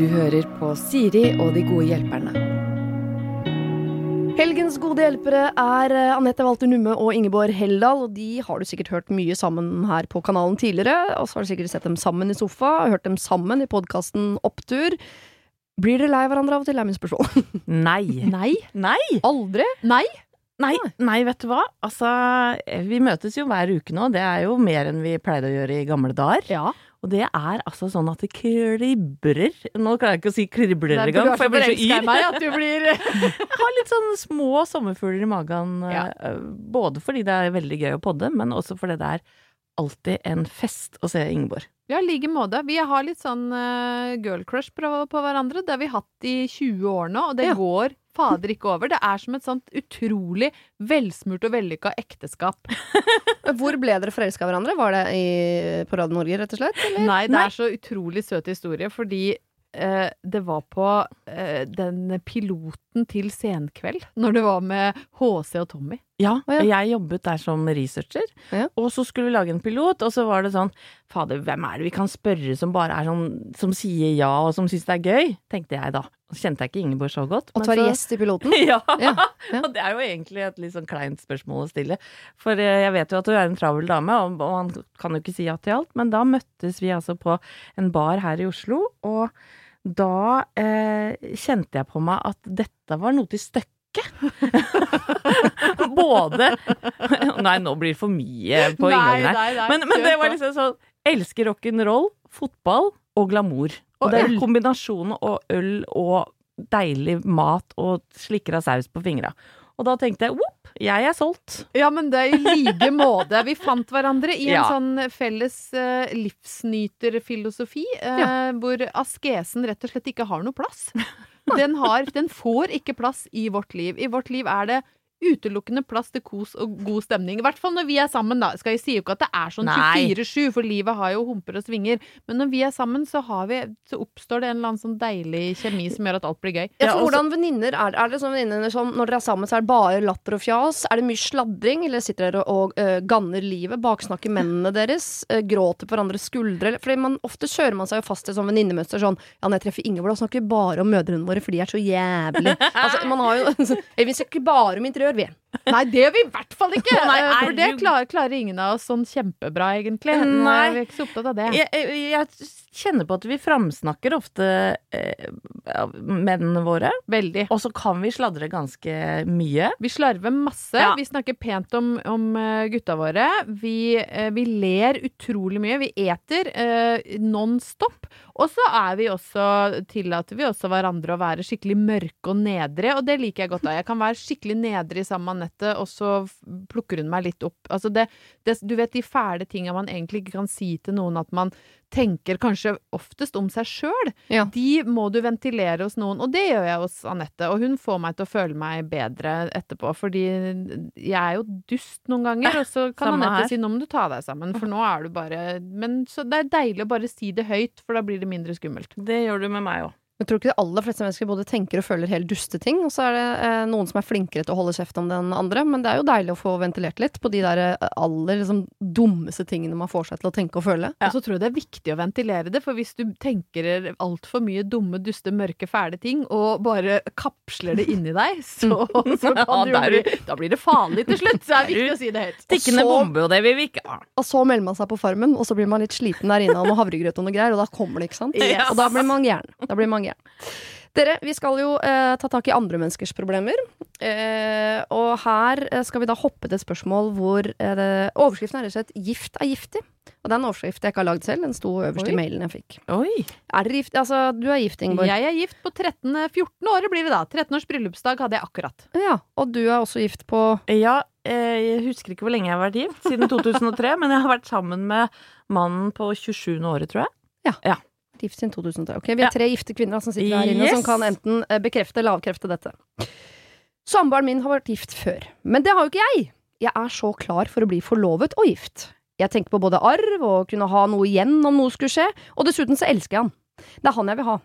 Du hører på Siri og de gode hjelperne. Helgens gode hjelpere er eh, Anette Walter Numme og Ingeborg Heldal. Og de har du sikkert hørt mye sammen her på kanalen tidligere. Og så har du sikkert sett dem sammen i sofa, hørt dem sammen i podkasten Opptur. Blir dere lei hverandre av og til, er min spørsmål. Nei. Nei. Nei. Aldri? Nei. Nei, nei, vet du hva? Altså, vi møtes jo hver uke nå. Det er jo mer enn vi pleide å gjøre i gamle dager. Ja. Og det er altså sånn at det kribrer. Nå klarer jeg ikke å si kribler er engang, for jeg blir så yr. meg at du blir Jeg har litt sånn små sommerfugler i magen. Ja. eh, Både fordi det er veldig gøy å podde, men også fordi det er alltid en fest å se Ingeborg. Ja, i like måte. Vi har litt sånn uh, girl crush på, på hverandre. Det har vi hatt i 20 år nå, og det Ja. går fader ikke over. Det er som et sånt utrolig velsmurt og vellykka ekteskap. Hvor ble dere forelska hverandre? Var det i, på Radio Norge, rett og slett? Eller? Nei, det er så utrolig søt historie, fordi eh, det var på eh, den piloten til Senkveld, når det var med HC og Tommy. Ja, og ja. jeg jobbet der som researcher, Ja. og så skulle vi lage en pilot, og så var det sånn Fader, hvem er det vi kan spørre som bare er sånn Som sier ja, og som syns det er gøy? Tenkte jeg da. Kjente jeg ikke Ingeborg så godt. Og du var så- gjest i piloten? Ja. Ja, ja. Og det er jo egentlig et litt sånn kleint spørsmål å stille. For eh, jeg vet jo at du er en travel dame, og, og han kan jo ikke si ja til alt. Men da møttes vi altså på en bar her i Oslo, og da eh, kjente jeg på meg at dette var noe til støkke. Både Nei, nå blir det for mye på inngangen her. Men, men det var liksom sånn Elsker rock'n'roll, fotball og glamour. Og, Og det er kombinasjonen og øl og deilig mat og slikker av saus på fingra. Og da tenkte jeg opp, jeg er solgt. Ja, men det er i like måte. Vi fant hverandre i en Ja. sånn felles uh, livsnyterfilosofi, eh, hvor askesen rett og slett ikke har noe plass. Den, har, den får ikke plass i vårt liv. I vårt liv er det utelukkende plass til kos og god stemning. I hvert fall når vi er sammen, da. Skal jeg si jo ikke at det er sånn 24-7, for livet har jo humper og svinger. Men når vi er sammen, så, har vi, så oppstår det en eller annen sånn deilig kjemi som gjør at alt blir gøy. Ja, for hvordan venninner er, er det sånn venninner som når dere er sammen, så er det bare latter og fjas? Er det mye sladring, eller sitter dere og uh, ganner livet? Baksnakker mennene deres? Uh, gråter på hverandres skuldre? Fordi man, ofte kjører man seg jo fast i sånn venninnemønster sånn Ja, når jeg treffer Ingeborg, da snakker vi bare om mødrene våre, for de er så jævlig. altså, man har jo Vi snakker bare om interiør, vi. Nei, det gjør vi i hvert fall ikke! Nei, for det klarer, klarer ingen av oss sånn kjempebra, egentlig. Nei. Vi er ikke så opptatt av det. Jeg, jeg kjenner på at vi framsnakker ofte eh, mennene våre, Veldig. og så kan vi sladre ganske mye. Vi slarver masse. Ja. Vi snakker pent om, om eh, gutta våre. Vi, eh, vi ler utrolig mye. Vi eter eh, non stop. Og så er vi også, tillater vi også hverandre å være skikkelig mørke og nedre, og det liker jeg godt av. Jeg kan være skikkelig nedre sammen med Anette, og så plukker hun meg litt opp. Altså det, det, du vet de fæle tinga man egentlig ikke kan si til noen, at man tenker kanskje oftest om seg sjøl. Ja. De må du ventilere hos noen, og det gjør jeg hos Anette. Og hun får meg til å føle meg bedre etterpå, fordi jeg er jo dust noen ganger. Og så kan Samme Anette her. si 'nå må du ta deg sammen', for nå er du bare Men så det er deilig å bare si det høyt, for da blir det mindre skummelt. Det gjør du med meg òg. Jeg tror ikke de aller fleste mennesker både tenker og føler helt duste ting, og så er det eh, noen som er flinkere til å holde kjeft om det den andre, men det er jo deilig å få ventilert litt på de der eh, aller liksom, dummeste tingene man får seg til å tenke og føle. Og så tror jeg det er viktig å ventilere det, for hvis du tenker altfor mye dumme, duste, mørke, fæle ting, og bare kapsler det inni deg, så, så kan Ja, det bli Da blir det farlig til slutt, så det er viktig å si det høyt. Tikkende bombe, og det vil vi ikke ha. Og så melder man seg på Farmen, og så blir man litt sliten der inne av noe havregrøt og noe greier, og da kommer det, ikke sant? Yes. Og da blir man gæren. Da blir man gæren. Dere, vi skal jo eh, ta tak i andre menneskers problemer. Eh, og her eh, skal vi da hoppe til et spørsmål hvor eh, det, overskriften er rett og slett 'Gift er giftig'. Og det er en overskrift jeg ikke har lagd selv. Den sto øverst Oi. i mailen jeg fikk. Oi. Er dere gift? Altså, du er gift, Ingeborg. Jeg er gift på 13. 14 året blir det da. 13 års bryllupsdag hadde jeg akkurat. Ja, Og du er også gift på Ja, eh, jeg husker ikke hvor lenge jeg har vært gift, siden 2003, men jeg har vært sammen med mannen på 27. året, tror jeg. Gift siden 2003. Ok, Vi er Ja. tre gifte kvinner som sitter her inne, Yes. som kan enten eh, bekrefte eller avkrefte dette. Samboeren min har vært gift før, men det har jo ikke jeg. Jeg er så klar for å bli forlovet og gift. Jeg tenker på både arv og kunne ha noe igjen om noe skulle skje, og dessuten så elsker jeg han. Det er han jeg vil ha.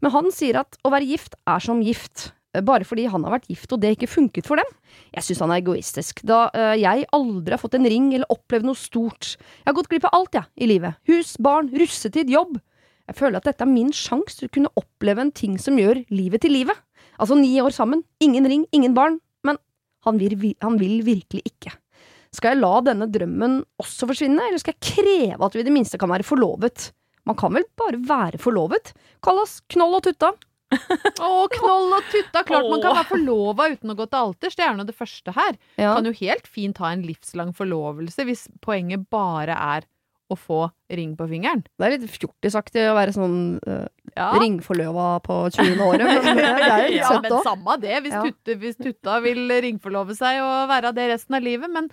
Men han sier at å være gift er som gift. eh, bare fordi han har vært gift og det ikke funket for dem. Jeg synes han er egoistisk, da eh, jeg aldri har fått en ring eller opplevd noe stort. Jeg har gått glipp av alt, jeg, i livet. Hus, barn, russetid, jobb. Jeg føler at dette er min sjanse til å kunne oppleve en ting som gjør livet til livet. Altså ni år sammen, ingen ring, ingen barn, men han vil, han vil virkelig ikke. Skal jeg la denne drømmen også forsvinne, eller skal jeg kreve at vi i det minste kan være forlovet? Man kan vel bare være forlovet? Kall oss Knoll og Tutta. Å, knoll og tutta! Klart man kan være forlova uten å gå til alters. Det er nå det første her. Ja. Kan jo helt fint ha en livslang forlovelse hvis poenget bare er å få ring på fingeren. Det er litt fjortisaktig å være sånn uh, Ja. ringforløva på 20. året, men det er litt Ja, søtt òg. samme det, hvis, Ja. tutte, hvis Tutta vil ringforlove seg og være det resten av livet. Men,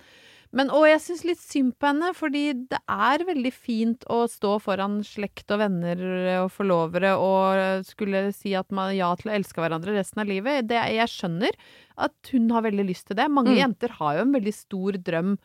men og jeg syns litt synd på henne, fordi det er veldig fint å stå foran slekt og venner og forlovere og skulle si at man ja til å elske hverandre resten av livet. Det, jeg skjønner at hun har veldig lyst til det. Mange Mm. jenter har jo en veldig stor drøm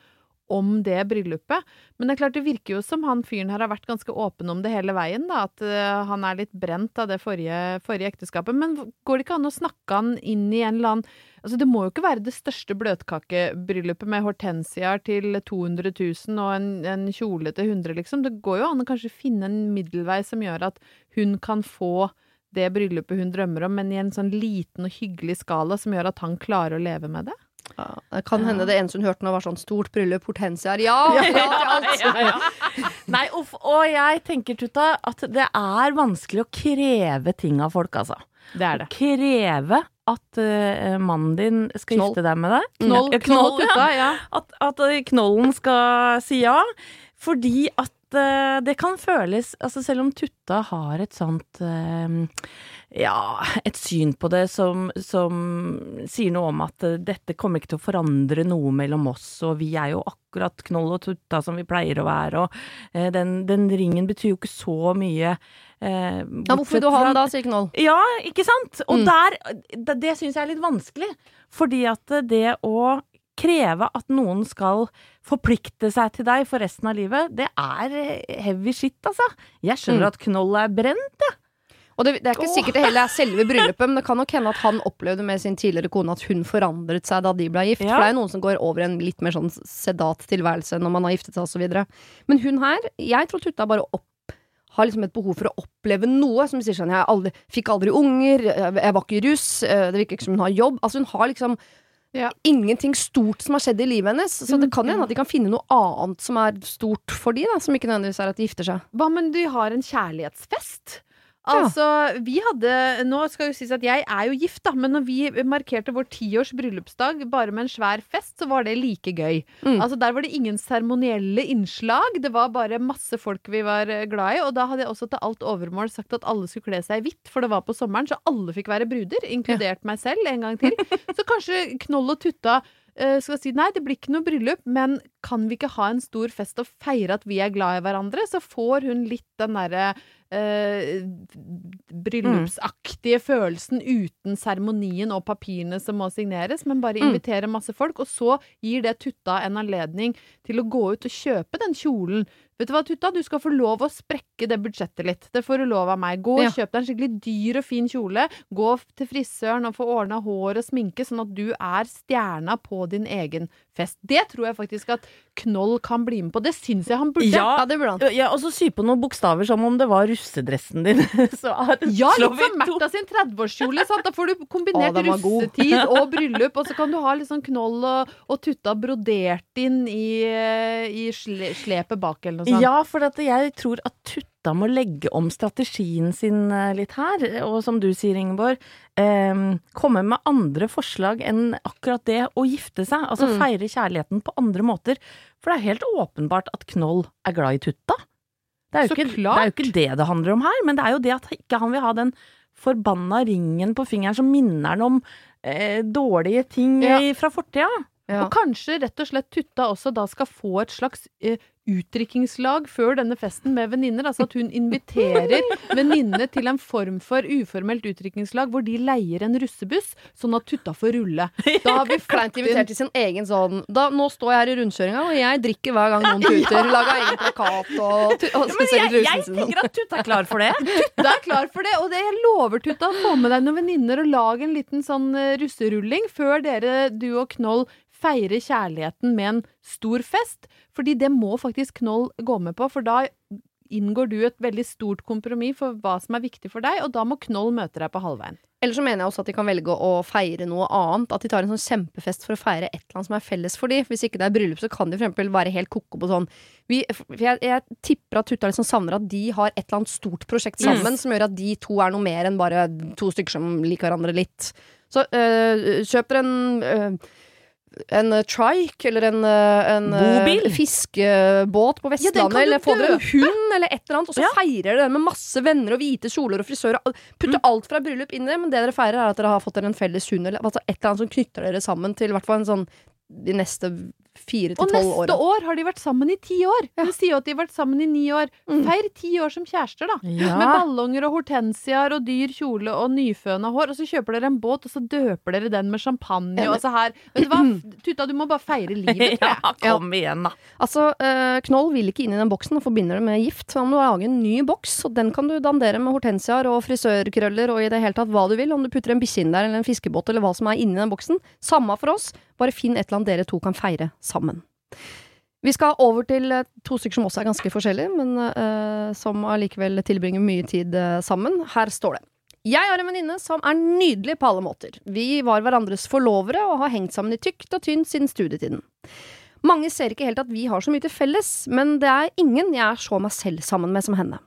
om det bryllupet. Men det er klart det virker jo som han fyren her har vært ganske åpen om det hele veien. da, At uh, han er litt brent av det forrige, forrige ekteskapet. Men går det ikke an å snakke han inn i en eller annen Altså Det må jo ikke være det største bløtkakebryllupet med hortensiaer til 200 000 og en, en kjole til 100, liksom. Det går jo an å kanskje finne en middelvei som gjør at hun kan få det bryllupet hun drømmer om, men i en sånn liten og hyggelig skala som gjør at han klarer å leve med det. Ja, det kan hende det eneste hun hørte nå, var sånn stort bryllup, hortensiaer. Ja! ja, ja, ja Nei, uff, og jeg tenker, Tutta, at det er vanskelig å kreve ting av folk, altså. Det er det. Kreve at uh, mannen din skal Knoll. gifte deg med deg. Knoll, Ja, knoll, tutta, ja. At, at eh, knollen skal si ja. Fordi at uh, det kan føles Altså selv om Tutta har et sånt eh, Ja, et syn på det som, som sier noe om at eh, dette kommer ikke til å forandre noe mellom oss, og vi er jo akkurat knoll og tutta som vi pleier å være, og eh, den, den ringen betyr jo ikke så mye. eh, Ja, hvorfor vil du ha den da, sier Knoll. ja, ikke sant? Og Mm. der, det, det syns jeg er litt vanskelig. Fordi at det å kreve at noen skal forplikte seg til deg for resten av livet, det er eh, heavy shit, altså. Jeg skjønner Mm. at knoll er brent. Og det, det er ikke oh. sikkert det heller er selve bryllupet, men det kan nok hende at han opplevde med sin tidligere kone at hun forandret seg da de ble gift. Ja. For det er jo noen som går over i en litt mer sånn sedat tilværelse når man har giftet seg osv. Men hun her, jeg tror Tutta bare opp har liksom et behov for å oppleve noe. Som sier sånn Jeg aldri, fikk aldri unger, jeg var ikke russ, det virker ikke som hun har jobb. Altså Hun har liksom Ja. ingenting stort som har skjedd i livet hennes. Så det kan jo hende at de kan finne noe annet som er stort for de da Som ikke nødvendigvis er at de gifter seg. Hva men de har en kjærlighetsfest? Ja. Altså, vi hadde Nå skal jo sies at jeg er jo gift, da, men når vi markerte vår tiårs bryllupsdag bare med en svær fest, så var det like gøy. Mm. Altså, der var det ingen seremonielle innslag, det var bare masse folk vi var eh, glad i. Og da hadde jeg også til alt overmål sagt at alle skulle kle seg i hvitt, for det var på sommeren, så alle fikk være bruder, inkludert meg selv, en gang til. Så kanskje Knoll og Tutta eh, skal si nei, det blir ikke noe bryllup, men kan vi ikke ha en stor fest og feire at vi er glad i hverandre? Så får hun litt den derre eh, bryllupsaktige følelsen uten seremonien og papirene som må signeres, men bare Mm. invitere masse folk. Og så gir det Tutta en anledning til å gå ut og kjøpe den kjolen. Vet du hva, Tutta, du skal få lov å sprekke det budsjettet litt. Det får du lov av meg. Gå og Ja. kjøp deg en skikkelig dyr og fin kjole. Gå til frisøren og få ordna hår og sminke, sånn at du er stjerna på din egen fest. Det tror jeg faktisk at Knoll kan bli med på. Det syns jeg han burde. Ja, Ja, det burde han. Ja, og så sy på noen bokstaver som om det var russedressen din. Så er- Ja, litt som. Märtha sin 30-årskjole. Da får du kombinert Å, russetid og bryllup, og så kan du ha litt sånn knoll og, og tutta brodert inn i, i sle, slepet bak, eller noe sånt. Ja, for at jeg tror at Tutta må legge om strategien sin eh, litt her. Og som du sier, Ingeborg, eh, komme med andre forslag enn akkurat det å gifte seg. Altså Mm. feire kjærligheten på andre måter. For det er helt åpenbart at Knoll er glad i Tutta. Det er, jo ikke, det er jo ikke det det handler om her, men det er jo det at ikke han vil ha den forbanna ringen på fingeren som minner han om eh, dårlige ting Ja. fra fortida. Ja. Og kanskje rett og slett Tutta også da skal få et slags eh, utdrikkingslag før denne festen med venninner. Altså at hun inviterer venninnene til en form for uformelt utdrikkingslag hvor de leier en russebuss, sånn at Tutta får rulle. Da har vi Kleint invitert til sin egen sånn da, Nå står jeg her i rundkjøringa, og jeg drikker hver gang noen tuter. Laga egen plakat og, og Men selger jeg, jeg sin. sånn. tenker at Tutta er klar for det. Tutta er klar for det, og det jeg lover Tutta. Få med deg noen venninner og lag en liten sånn eh, russerulling før dere, du og Knoll, feirer kjærligheten med en stor fest. Fordi det må faktisk Knoll gå med på, for da inngår du et veldig stort kompromiss for hva som er viktig for deg, og da må Knoll møte deg på halvveien. Eller så mener jeg også at de kan velge å feire noe annet. At de tar en sånn kjempefest for å feire et eller annet som er felles for de. Hvis ikke det er bryllup, så kan de eksempel være helt ko-ko på sånn vi, jeg, jeg tipper at Tutta liksom savner at de har et eller annet stort prosjekt sammen som gjør at de to er noe mer enn bare to stykker som liker hverandre litt. Så øh, kjøp dere en øh, en øh, trike eller en, øh, en øh, Bobil? fiskebåt på Vestlandet, Ja, eller få dere en hund eller et eller annet, og så Ja. feirer dere den med masse venner og hvite kjoler og frisører. Putte alt fra bryllup inn i det, men det dere feirer, er at dere har fått dere en felles hund, eller altså et eller annet som knytter dere sammen til i hvert fall en sånn de neste fire til Og neste år har de vært sammen i ti år! Ja. De sier jo at de har vært sammen i ni år. Mm. Feir ti år som kjærester, da. Med ballonger og hortensiaer og dyr kjole og nyføna hår. Og så kjøper dere en båt, og så døper dere den med champagne. Eller. Og så her Vet du hva, Tuta, du må bare feire livet, tror jeg. ja, kom igjen, da. Altså, eh, Knoll vil ikke inn i den boksen og forbinder det med gift. Så han må lage en ny boks, og den kan du dandere med hortensiaer og frisørkrøller og i det hele tatt hva du vil. Om du putter en bikkje inn der, eller en fiskebåt, eller hva som er inni den boksen. Samme for oss, bare finn et eller annet dere to kan feire sammen. Vi skal over til eh, to stykker som også er ganske forskjellige, men uh, som allikevel tilbringer mye tid uh, sammen. Her står det. Jeg har en venninne som er nydelig på alle måter. Vi var hverandres forlovere og har hengt sammen i tykt og tynt siden studietiden. Mange ser ikke helt at vi har så mye til felles, men det er ingen jeg er så meg selv sammen med som henne.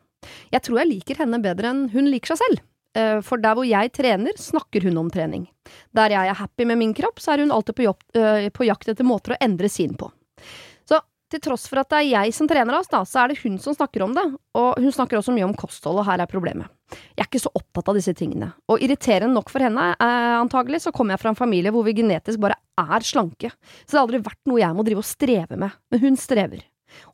Jeg tror jeg liker henne bedre enn hun liker seg selv. Eh, For der hvor jeg trener, snakker hun om trening. Der jeg er happy med min kropp, så er hun alltid på, jobb, eh, på jakt etter måter å endre sin på. Så til tross for at det er jeg som trener oss, da, så er det hun som snakker om det. Og hun snakker også mye om kosthold, og her er problemet. Jeg er ikke så opptatt av disse tingene. Og irriterende nok for henne, eh, antagelig, så kommer jeg fra en familie hvor vi genetisk bare er slanke. Så det har aldri vært noe jeg må drive og streve med. Men hun strever.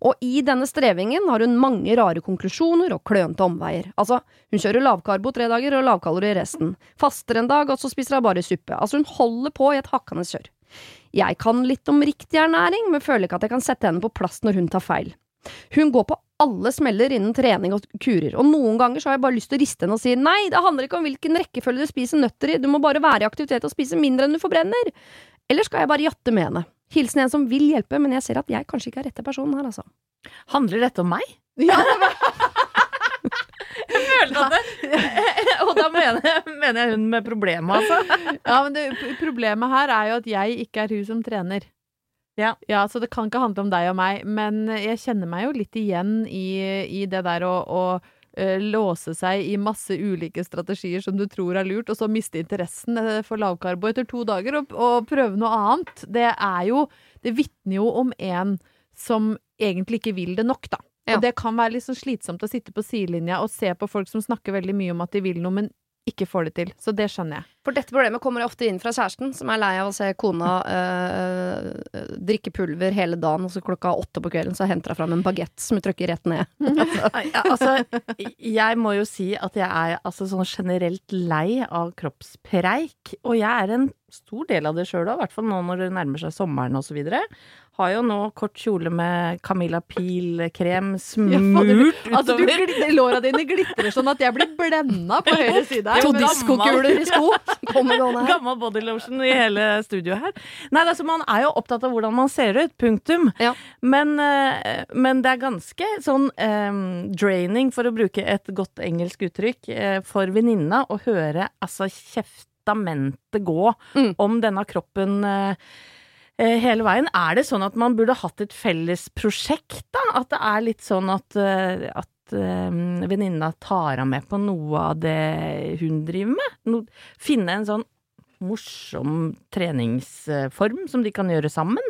Og i denne strevingen har hun mange rare konklusjoner og klønete omveier. Altså, hun kjører lavkarbo tre dager og lavkalori resten. Faster en dag, og så spiser hun bare suppe. Altså, hun holder på i et hakkende kjør. Jeg kan litt om riktig ernæring, men føler ikke at jeg kan sette henne på plass når hun tar feil. Hun går på alle smeller innen trening og kurer, og noen ganger så har jeg bare lyst til å riste henne og si nei, det handler ikke om hvilken rekkefølge du spiser nøtter i, du må bare være i aktivitet og spise mindre enn du forbrenner. Eller skal jeg bare jatte med henne? Hilsen en som vil hjelpe, men jeg ser at jeg kanskje ikke er rette personen her, altså. Handler dette om meg? Ja, Jeg følte at det Og da mener mener jeg hun med problemet, altså. ja men det, problemet her er jo at jeg ikke er hun som trener. Ja. ja, Så det kan ikke handle om deg og meg, men jeg kjenner meg jo litt igjen i, i det der å, å låse seg i masse ulike strategier som du tror er lurt, og så miste interessen eh, for lavkarbo etter to dager og, og prøve noe annet. Det er jo Det vitner jo om en som egentlig ikke vil det nok, da. Ja. Og det kan være litt liksom slitsomt å sitte på sidelinja og se på folk som snakker veldig mye om at de vil noe, men ikke får det til. Så det skjønner jeg. For dette problemet kommer ofte inn fra kjæresten, som er lei av å se kona øh, drikke pulver hele dagen, og så klokka åtte på kvelden så henter hun fram en bagett som hun trykker rett ned. Altså, jeg må jo si at jeg er altså, sånn generelt lei av kroppspreik. Og jeg er en stor del av det sjøl òg, i hvert fall nå når det nærmer seg sommeren osv. Har jo nå kort kjole med Camilla Pil-krem smurt Altså, utover. Altså, Låra dine glitrer sånn at jeg blir blenda på høyre side her. To diskokuler i sko. Gammel bodylotion i hele studioet her. Nei, altså, man er jo opptatt av hvordan man ser ut. Punktum. Ja. Men, eh, men det er ganske sånn um, draining, for å bruke et godt engelsk uttrykk, eh, for venninna å høre altså kjeftamentet gå Mm. om denne kroppen eh, hele veien. Er det sånn at man burde hatt et felles prosjekt, da? At det er litt sånn at, eh, at eh, venninna tar av med på noe av det hun driver med? No, finne en sånn morsom treningsform som de kan gjøre sammen?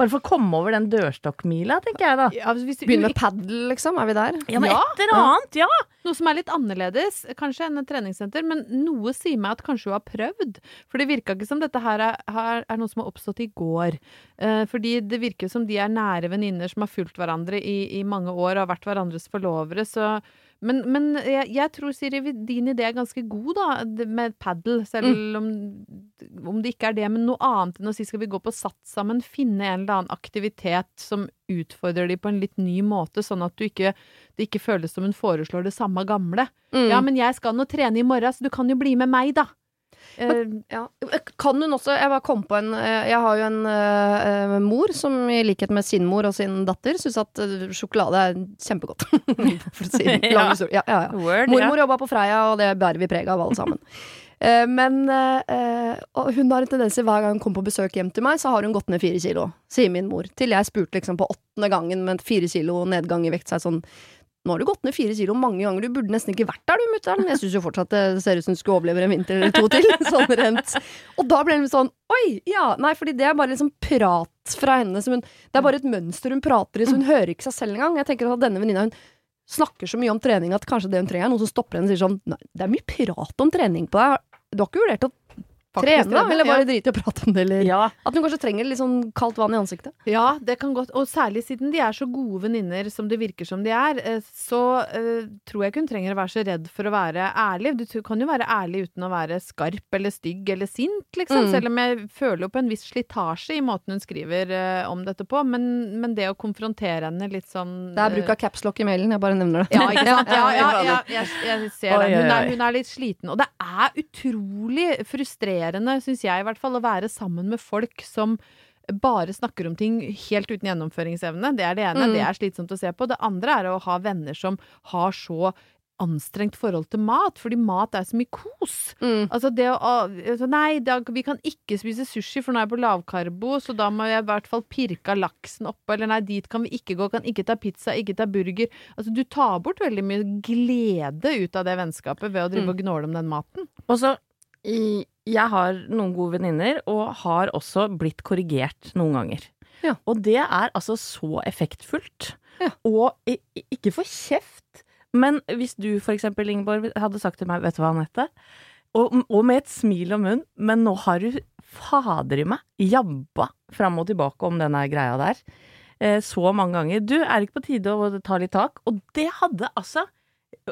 Bare for å komme over den dørstokkmila, tenker jeg da. Ja, hvis du, Begynne med padel, liksom. Er vi der? Ja, men Ja, et eller annet, ja! Noe som er litt annerledes, kanskje, enn et treningssenter, men noe sier meg at kanskje hun har prøvd. For det virka ikke som dette her er, her er noe som har oppstått i går. Eh, fordi det virker som de er nære venninner som har fulgt hverandre i, i mange år og har vært hverandres forlovere, så men, men jeg, jeg tror, Siri, din idé er ganske god, da, med padel. Selv om, om det ikke er det, men noe annet enn å si skal vi gå på sats sammen, finne en eller annen aktivitet som utfordrer de på en litt ny måte, sånn at du ikke, det ikke føles som hun foreslår det samme gamle. Mm. Ja, men jeg skal nå trene i morgen, så du kan jo bli med meg, da. Eh, Ja. Kan hun også Jeg bare kom på en eh, Jeg har jo en uh, mor som i likhet med sin mor og sin datter syns at sjokolade er kjempegodt. For å si Ja. lang historie. Ja, ja, ja. Word, Mormor jobba på Freia, og det bærer vi preg av alle sammen. uh, men uh, hun har en tendens til hver gang hun kommer på besøk hjem til meg, så har hun gått ned fire kilo, sier min mor. Til jeg spurte liksom på åttende gangen med fire kilo nedgang i vekt, så er sånn nå har du gått ned fire kilo mange ganger, du burde nesten ikke vært der du, mutter'n. Jeg syns jo fortsatt det ser ut som du skulle overleve en vinter eller to til. Sånn rent. Og da ble hun sånn oi, ja, nei, fordi det er bare liksom prat fra henne hun Det er bare et mønster hun prater i, så hun hører ikke seg selv engang. Jeg tenker at denne venninna hun snakker så mye om trening at kanskje det hun trenger, er noen som stopper henne og sier sånn Nei, det er mye prat om trening på deg. Du har ikke vurdert å trene, da? Eller Eller ja. bare drite i å prate om det, eller Ja. At hun kanskje trenger litt sånn kaldt vann i ansiktet. Ja, det kan godt Og særlig siden de er så gode venninner som det virker som de er, eh, så uh, tror jeg ikke hun trenger å være så redd for å være ærlig. Du kan jo være ærlig uten å være skarp eller stygg eller sint, liksom. Mm. Selv om jeg føler jo på en viss slitasje i måten hun skriver uh, om dette på. Men, men det å konfrontere henne litt sånn Det er bruk av capslock i mailen, jeg bare nevner det. ja, ikke sant? Ja, ja, jeg, jeg ser det. Hun er, hun er litt sliten. Og det er utrolig frustrerende, syns jeg i hvert fall, å være sammen med folk som bare snakker om ting helt uten gjennomføringsevne. Det er det ene. Mm. Det er slitsomt å se på. Det andre er å ha venner som har så anstrengt forhold til mat, fordi mat er så mye kos. Mm. Altså det å altså Nei, da, vi kan ikke spise sushi, for nå er jeg på lavkarbo, så da må jeg i hvert fall pirke laksen oppå. Eller nei, dit kan vi ikke gå, kan ikke ta pizza, ikke ta burger. Altså du tar bort veldig mye glede ut av det vennskapet ved å drive Mm. og gnåle om den maten. Og så i- Jeg har noen gode venninner, og har også blitt korrigert noen ganger. Ja. Og det er altså så effektfullt. Ja. Og ikke for kjeft, men hvis du for eksempel, Ingeborg, hadde sagt til meg, vet du hva, Anette? Og, og med et smil om munn, men nå har du fader i meg jabba fram og tilbake om denne greia der. eh, Så mange ganger. Du, er det ikke på tide å ta litt tak? Og det hadde altså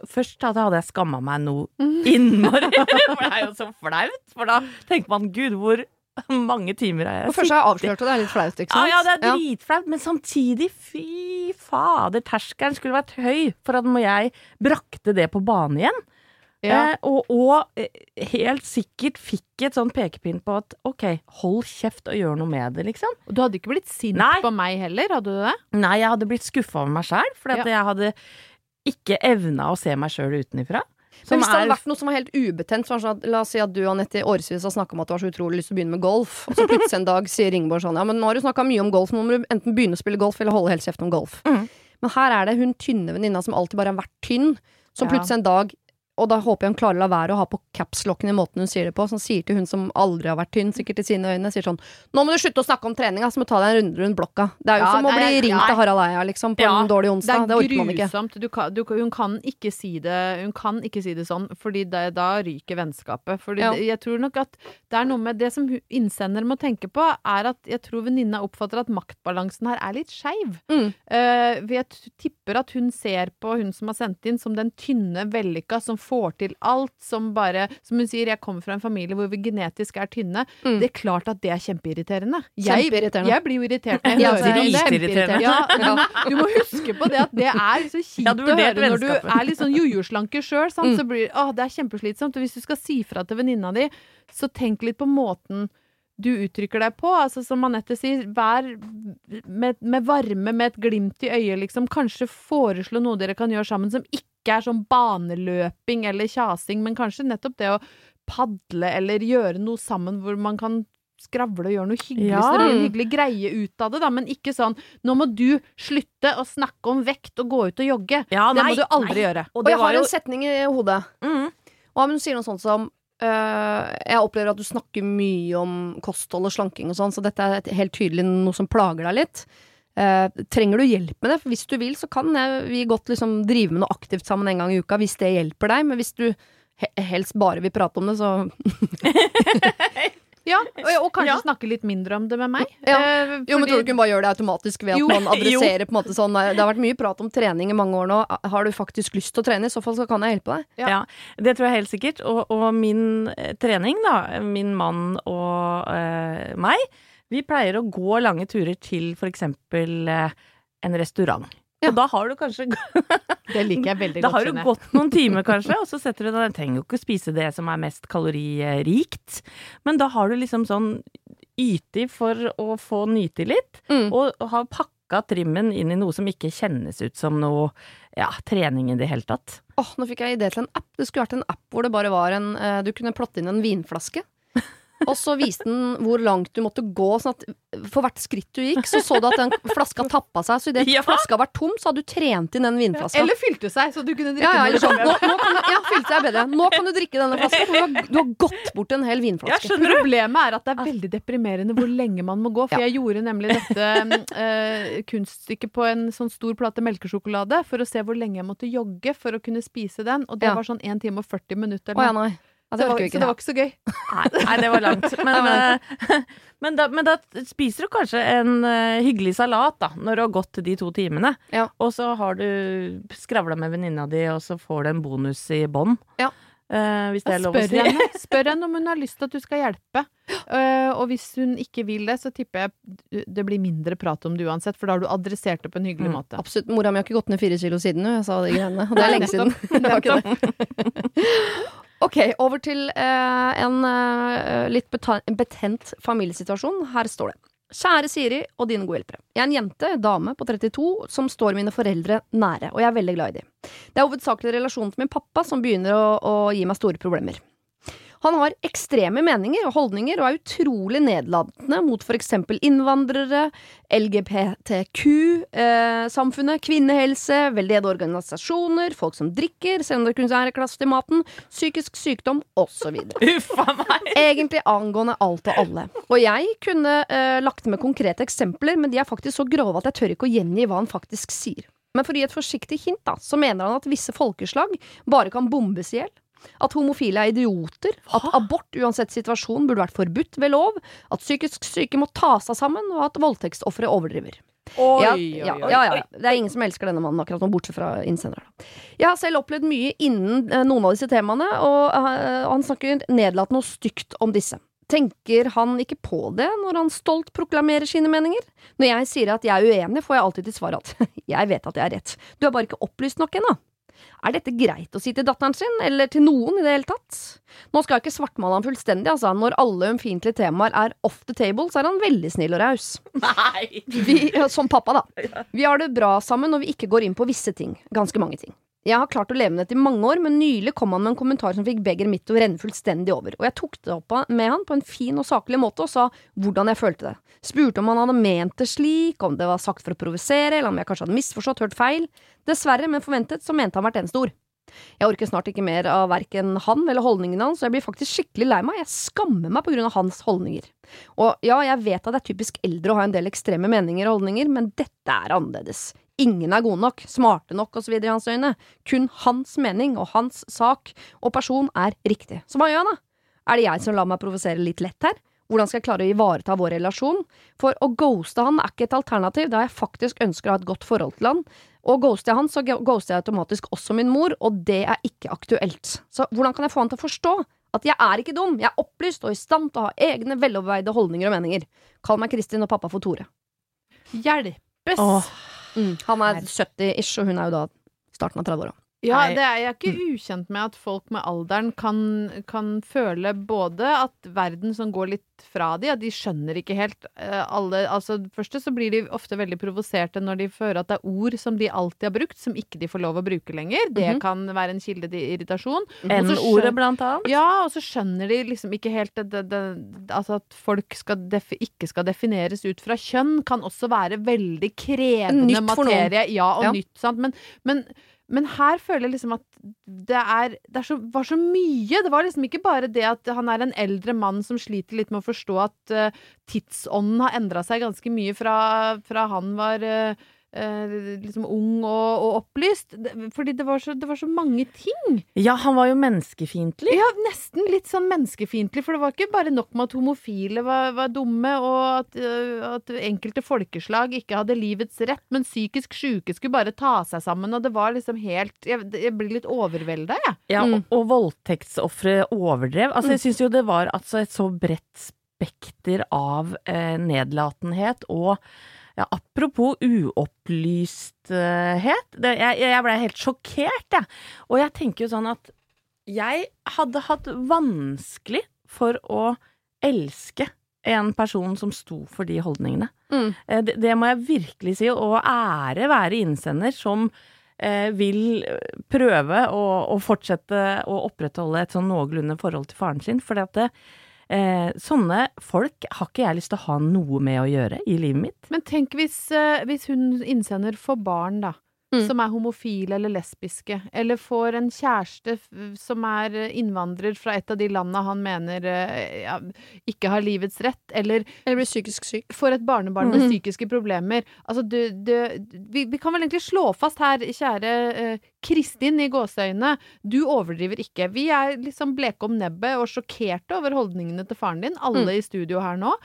Først hadde jeg skamma meg noe innmari. For det er jo så flaut. For da tenker man gud, hvor mange timer har jeg først har jeg avslørt, og det er litt flaut, ikke Ja, sant? ja, det er dritflaut, men samtidig, fy fader, terskelen skulle vært høy for at må jeg brakte det på banen igjen. Eh, og, og eh, helt sikkert fikk et sånn pekepinn på at ok, hold kjeft og gjør noe med det, liksom. Og du hadde ikke blitt sint Nei. på meg heller, hadde du det? Nei, jeg hadde blitt skuffa over meg sjæl, fordi at jeg hadde ikke evna å se meg sjøl utenfra. Men hvis det hadde vært noe som var helt ubetent, så var det sånn at, la oss si at du Anette, i årevis har snakka om at du har så utrolig lyst til å begynne med golf, og så plutselig en dag sier Ringborg sånn ja, men nå har du snakka mye om golf, nå må du enten begynne å spille golf eller holde helt kjeft om golf. Mm. Men her er det hun tynne venninna som alltid bare har vært tynn, som Ja. plutselig en dag og da håper jeg hun klarer å la være å ha på capslocken i måten hun sier det på. Som sier til hun som aldri har vært tynn, sikkert i sine øyne, sier sånn Nå må du slutte å snakke om trening, så må du ta deg en runde rundt blokka. Det er jo Ja, som å bli ringt ja. av Harald Eia, liksom, på Ja, en dårlig onsdag. er Det orker man ikke. Du kan, du, hun kan ikke si det Hun kan ikke si det sånn, fordi det, da ryker vennskapet. Fordi Ja. det, jeg tror nok at det er noe med Det som innsender må tenke på, er at jeg tror venninna oppfatter at maktbalansen her er litt skeiv. Mm. Uh, jeg tipper at hun ser på hun som har sendt inn, som den tynne, vellykka, som får til alt, som bare Som hun sier, jeg kommer fra en familie hvor vi genetisk er tynne. Mm. Det er klart at det er kjempeirriterende. Jeg, Kjempeirriterende. jeg blir jo irritert når jeg Ja, hører om det. dritirriterende. Ja, du, du må huske på det at det er så kjipt ja, å høre når du er litt sånn jojo-slanke sjøl. Mm. Så blir å, det er kjempeslitsomt. Og hvis du skal si fra til venninna di, så tenk litt på måten du uttrykker deg på. Altså Som Anette sier, vær med, med varme, med et glimt i øyet, liksom. Kanskje foreslå noe dere kan gjøre sammen som ikke er sånn baneløping eller kjasing, men kanskje nettopp det å padle eller gjøre noe sammen hvor man kan skravle og gjøre noe hyggelig, Ja. så det blir en hyggelig greie ut av det, da. Men ikke sånn 'nå må du slutte å snakke om vekt og gå ut og jogge'. Ja, det nei, må du aldri nei. gjøre. Og Og jeg har jo en setning i hodet. mm, Og hun sier noe sånt som Uh, Jeg opplever at du snakker mye om kosthold og slanking og sånn, så dette er helt tydelig noe som plager deg litt. Eh, trenger du hjelp med det? For hvis du vil, så kan jeg, vi godt liksom drive med noe aktivt sammen en gang i uka, hvis det hjelper deg. Men hvis du he helst bare vil prate om det, så Ja, og, og kanskje Ja. snakke litt mindre om det med meg. Ja. Eh, Jo, men tror du ikke hun bare gjør det automatisk ved at Jo, man adresserer på en måte sånn Det har vært mye prat om trening i mange år nå. Har du faktisk lyst til å trene? I så fall så kan jeg hjelpe deg. Ja. Ja. det tror jeg helt sikkert. Og, og min eh, trening, da, min mann og øh, meg, vi pleier å gå lange turer til for eksempel eh, en restaurant. Ja. Og da har du kanskje Det liker jeg veldig godt. Da har du gått noen timer, kanskje, og så setter du deg Jeg trenger jo ikke spise det som er mest kaloririkt, men da har du liksom sånn ytig for å få nyte litt, Mm. og, har pakka trimmen inn i noe som ikke kjennes ut som noe ja, trening i det hele tatt. Åh, nå fikk jeg idé til en app. Det skulle vært en app hvor det bare var en eh, Du kunne plotte inn en vinflaske. Og så viste den hvor langt du måtte gå. Sånn at for hvert skritt du gikk, så så du at den flaska tappa seg. Så idet Ja. flaska var tom, så hadde du trent inn den vinflaska. Eller fylte seg, så du kunne drikke ja, ja, den. sånn. Nå, nå kan du, ja, fylte seg bedre. Nå kan du drikke denne flaska. for Du har, du har gått bort en hel vinflaske. Ja. Problemet er at det er veldig deprimerende hvor lenge man må gå. For jeg gjorde nemlig dette øh, kunststykket på en sånn stor plate melkesjokolade for å se hvor lenge jeg måtte jogge for å kunne spise den. Og det Ja. var sånn 1 time og 40 minutter. Å ja, nei. Ja, det så, så det var ikke så gøy. Nei, nei, det var langt. Men, eh, men, da, men da spiser du kanskje en eh, hyggelig salat, da, når du har gått de to timene. Ja. Og så har du skravla med venninna di, og så får du en bonus i bånn. Ja. Uh, hvis det er lov å si. henne, spør henne om hun har lyst til at du skal hjelpe. Uh, og hvis hun ikke vil det, så tipper jeg det blir mindre prat om det uansett, for da har du adressert det på en hyggelig Mm, måte. Absolutt. Mora mi har ikke gått ned fire kilo siden hun, jeg sa de greiene. Og det er lenge siden. Det var ikke det. Ok, over til uh, en uh, litt betent familiesituasjon. Her står det. Kjære Siri og dine gode hjelpere. Jeg er en jente, dame på 32, som står mine foreldre nære, og jeg er veldig glad i dem. Det er hovedsakelig relasjonen til min pappa som begynner å, å gi meg store problemer. Han har ekstreme meninger og holdninger og er utrolig nedlatende mot for eksempel innvandrere, LGBTQ-samfunnet, kvinnehelse, veldedige organisasjoner, folk som drikker, selv om det kun er klasse til maten, psykisk sykdom osv. Egentlig angående alt og alle. Og jeg kunne eh, lagt med konkrete eksempler, men de er faktisk så grove at jeg tør ikke å gjengi hva han faktisk sier. Men for å gi et forsiktig hint, da, så mener han at visse folkeslag bare kan bombes i hjel. At homofile er idioter, at abort uansett situasjon burde vært forbudt ved lov, at psykisk syke må ta seg sammen, og at voldtektsofre overdriver. Oi, Ja, ja, ja, ja. Det er ingen som elsker denne mannen, akkurat nå, bortsett fra innsenderen. Jeg har selv opplevd mye innen eh, noen av disse temaene, og eh, han snakker nedlatende og stygt om disse. Tenker han ikke på det når han stolt proklamerer sine meninger? Når jeg sier at jeg er uenig, får jeg alltid til svar at jeg vet at jeg er rett. Du er bare ikke opplyst nok ennå. Er dette greit å si til datteren sin, eller til noen i det hele tatt? Nå skal jeg ikke svartmale han fullstendig, altså. Når alle ømfintlige temaer er off the table, så er han veldig snill og raus. Nei! Vi, som pappa, da. Vi har det bra sammen når vi ikke går inn på visse ting. Ganske mange ting. Jeg har klart å leve med dette i mange år, men nylig kom han med en kommentar som fikk begeret mitt til å renne fullstendig over. Og jeg tok det opp med han på en fin og saklig måte og sa hvordan jeg følte det. Spurte om han hadde ment det slik, om det var sagt for å provosere, eller om jeg kanskje hadde misforstått, hørt feil. Dessverre, men forventet, så mente han hvert eneste ord. Jeg orker snart ikke mer av verken han eller holdningene hans, og jeg blir faktisk skikkelig lei meg. Jeg skammer meg på grunn av hans holdninger. Og ja, jeg vet at det er typisk eldre å ha en del ekstreme meninger og holdninger, men dette er annerledes. Ingen er gode nok, smarte nok osv. i hans øyne. Kun hans mening og hans sak og person er riktig. Så hva gjør han, da? Er det jeg som lar meg provosere litt lett her? Hvordan skal jeg klare å ivareta vår relasjon? For å ghoste han er ikke et alternativ, da jeg faktisk ønsker å ha et godt forhold til han. Og ghoster jeg han, så ghoster jeg automatisk også min mor, og det er ikke aktuelt. Så hvordan kan jeg få han til å forstå at jeg er ikke dum, jeg er opplyst og i stand til å ha egne veloverveide holdninger og meninger? Kall meg Kristin og pappa for Tore. Hjelpes! Åh. Mm. Han er 70-ish, og hun er jo da starten av 30-åra. Ja, det er jeg ikke ukjent med at folk med alderen kan, kan føle både at verden som går litt fra de, at de skjønner ikke helt eh, alle Altså, først så blir de ofte veldig provoserte når de føler at det er ord som de alltid har brukt, som ikke de får lov å bruke lenger. Det Mhm. kan være en kilde til irritasjon. N-ordet, blant annet. Ja, og så skjønner de liksom ikke helt det, det, det, Altså at folk skal ikke skal defineres ut fra kjønn, kan også være veldig krevende materie. Ja, og Ja. nytt, sant. Men, men, Men her føler jeg liksom at det, er, det er så, var så mye. Det var liksom ikke bare det at han er en eldre mann som sliter litt med å forstå at uh, tidsånden har endra seg ganske mye fra, fra han var uh, uh, liksom ung og, og opplyst. Fordi det var, så, det var så mange ting. Ja, han var jo menneskefiendtlig. Ja, nesten litt sånn menneskefiendtlig, for det var ikke bare nok med at homofile var, var dumme, og at, uh, at enkelte folkeslag ikke hadde livets rett, men psykisk syke skulle bare ta seg sammen, og det var liksom helt Jeg, jeg blir litt overvelda, jeg. Ja, Mm. og, og voldtektsofre overdrev. Altså, jeg syns jo det var altså et så bredt spekter av eh, nedlatenhet og ja, apropos uopplysthet. Det, jeg jeg blei helt sjokkert, jeg. Og jeg tenker jo sånn at jeg hadde hatt vanskelig for å elske en person som sto for de holdningene. Mm. Eh, Det, det må jeg virkelig si, og ære være innsender som eh, vil prøve å, å fortsette å opprettholde et sånn noenlunde forhold til faren sin. For det, eh, sånne folk har ikke jeg lyst til å ha noe med å gjøre i livet mitt. Men tenk hvis, øh, hvis hun innsender får barn, da. Mm. Som er homofile eller lesbiske, eller får en kjæreste som er øh, innvandrer fra et av de landa han mener øh, ja, ikke har livets rett, eller Eller blir psykisk syk. får et barnebarn med Mhm. psykiske problemer. Altså, du, du, vi, vi kan vel egentlig slå fast her, kjære eh, Kristin i gåseøynene, du overdriver ikke. Vi er liksom bleke om nebbet og sjokkerte over holdningene til faren din, alle i studio her nå.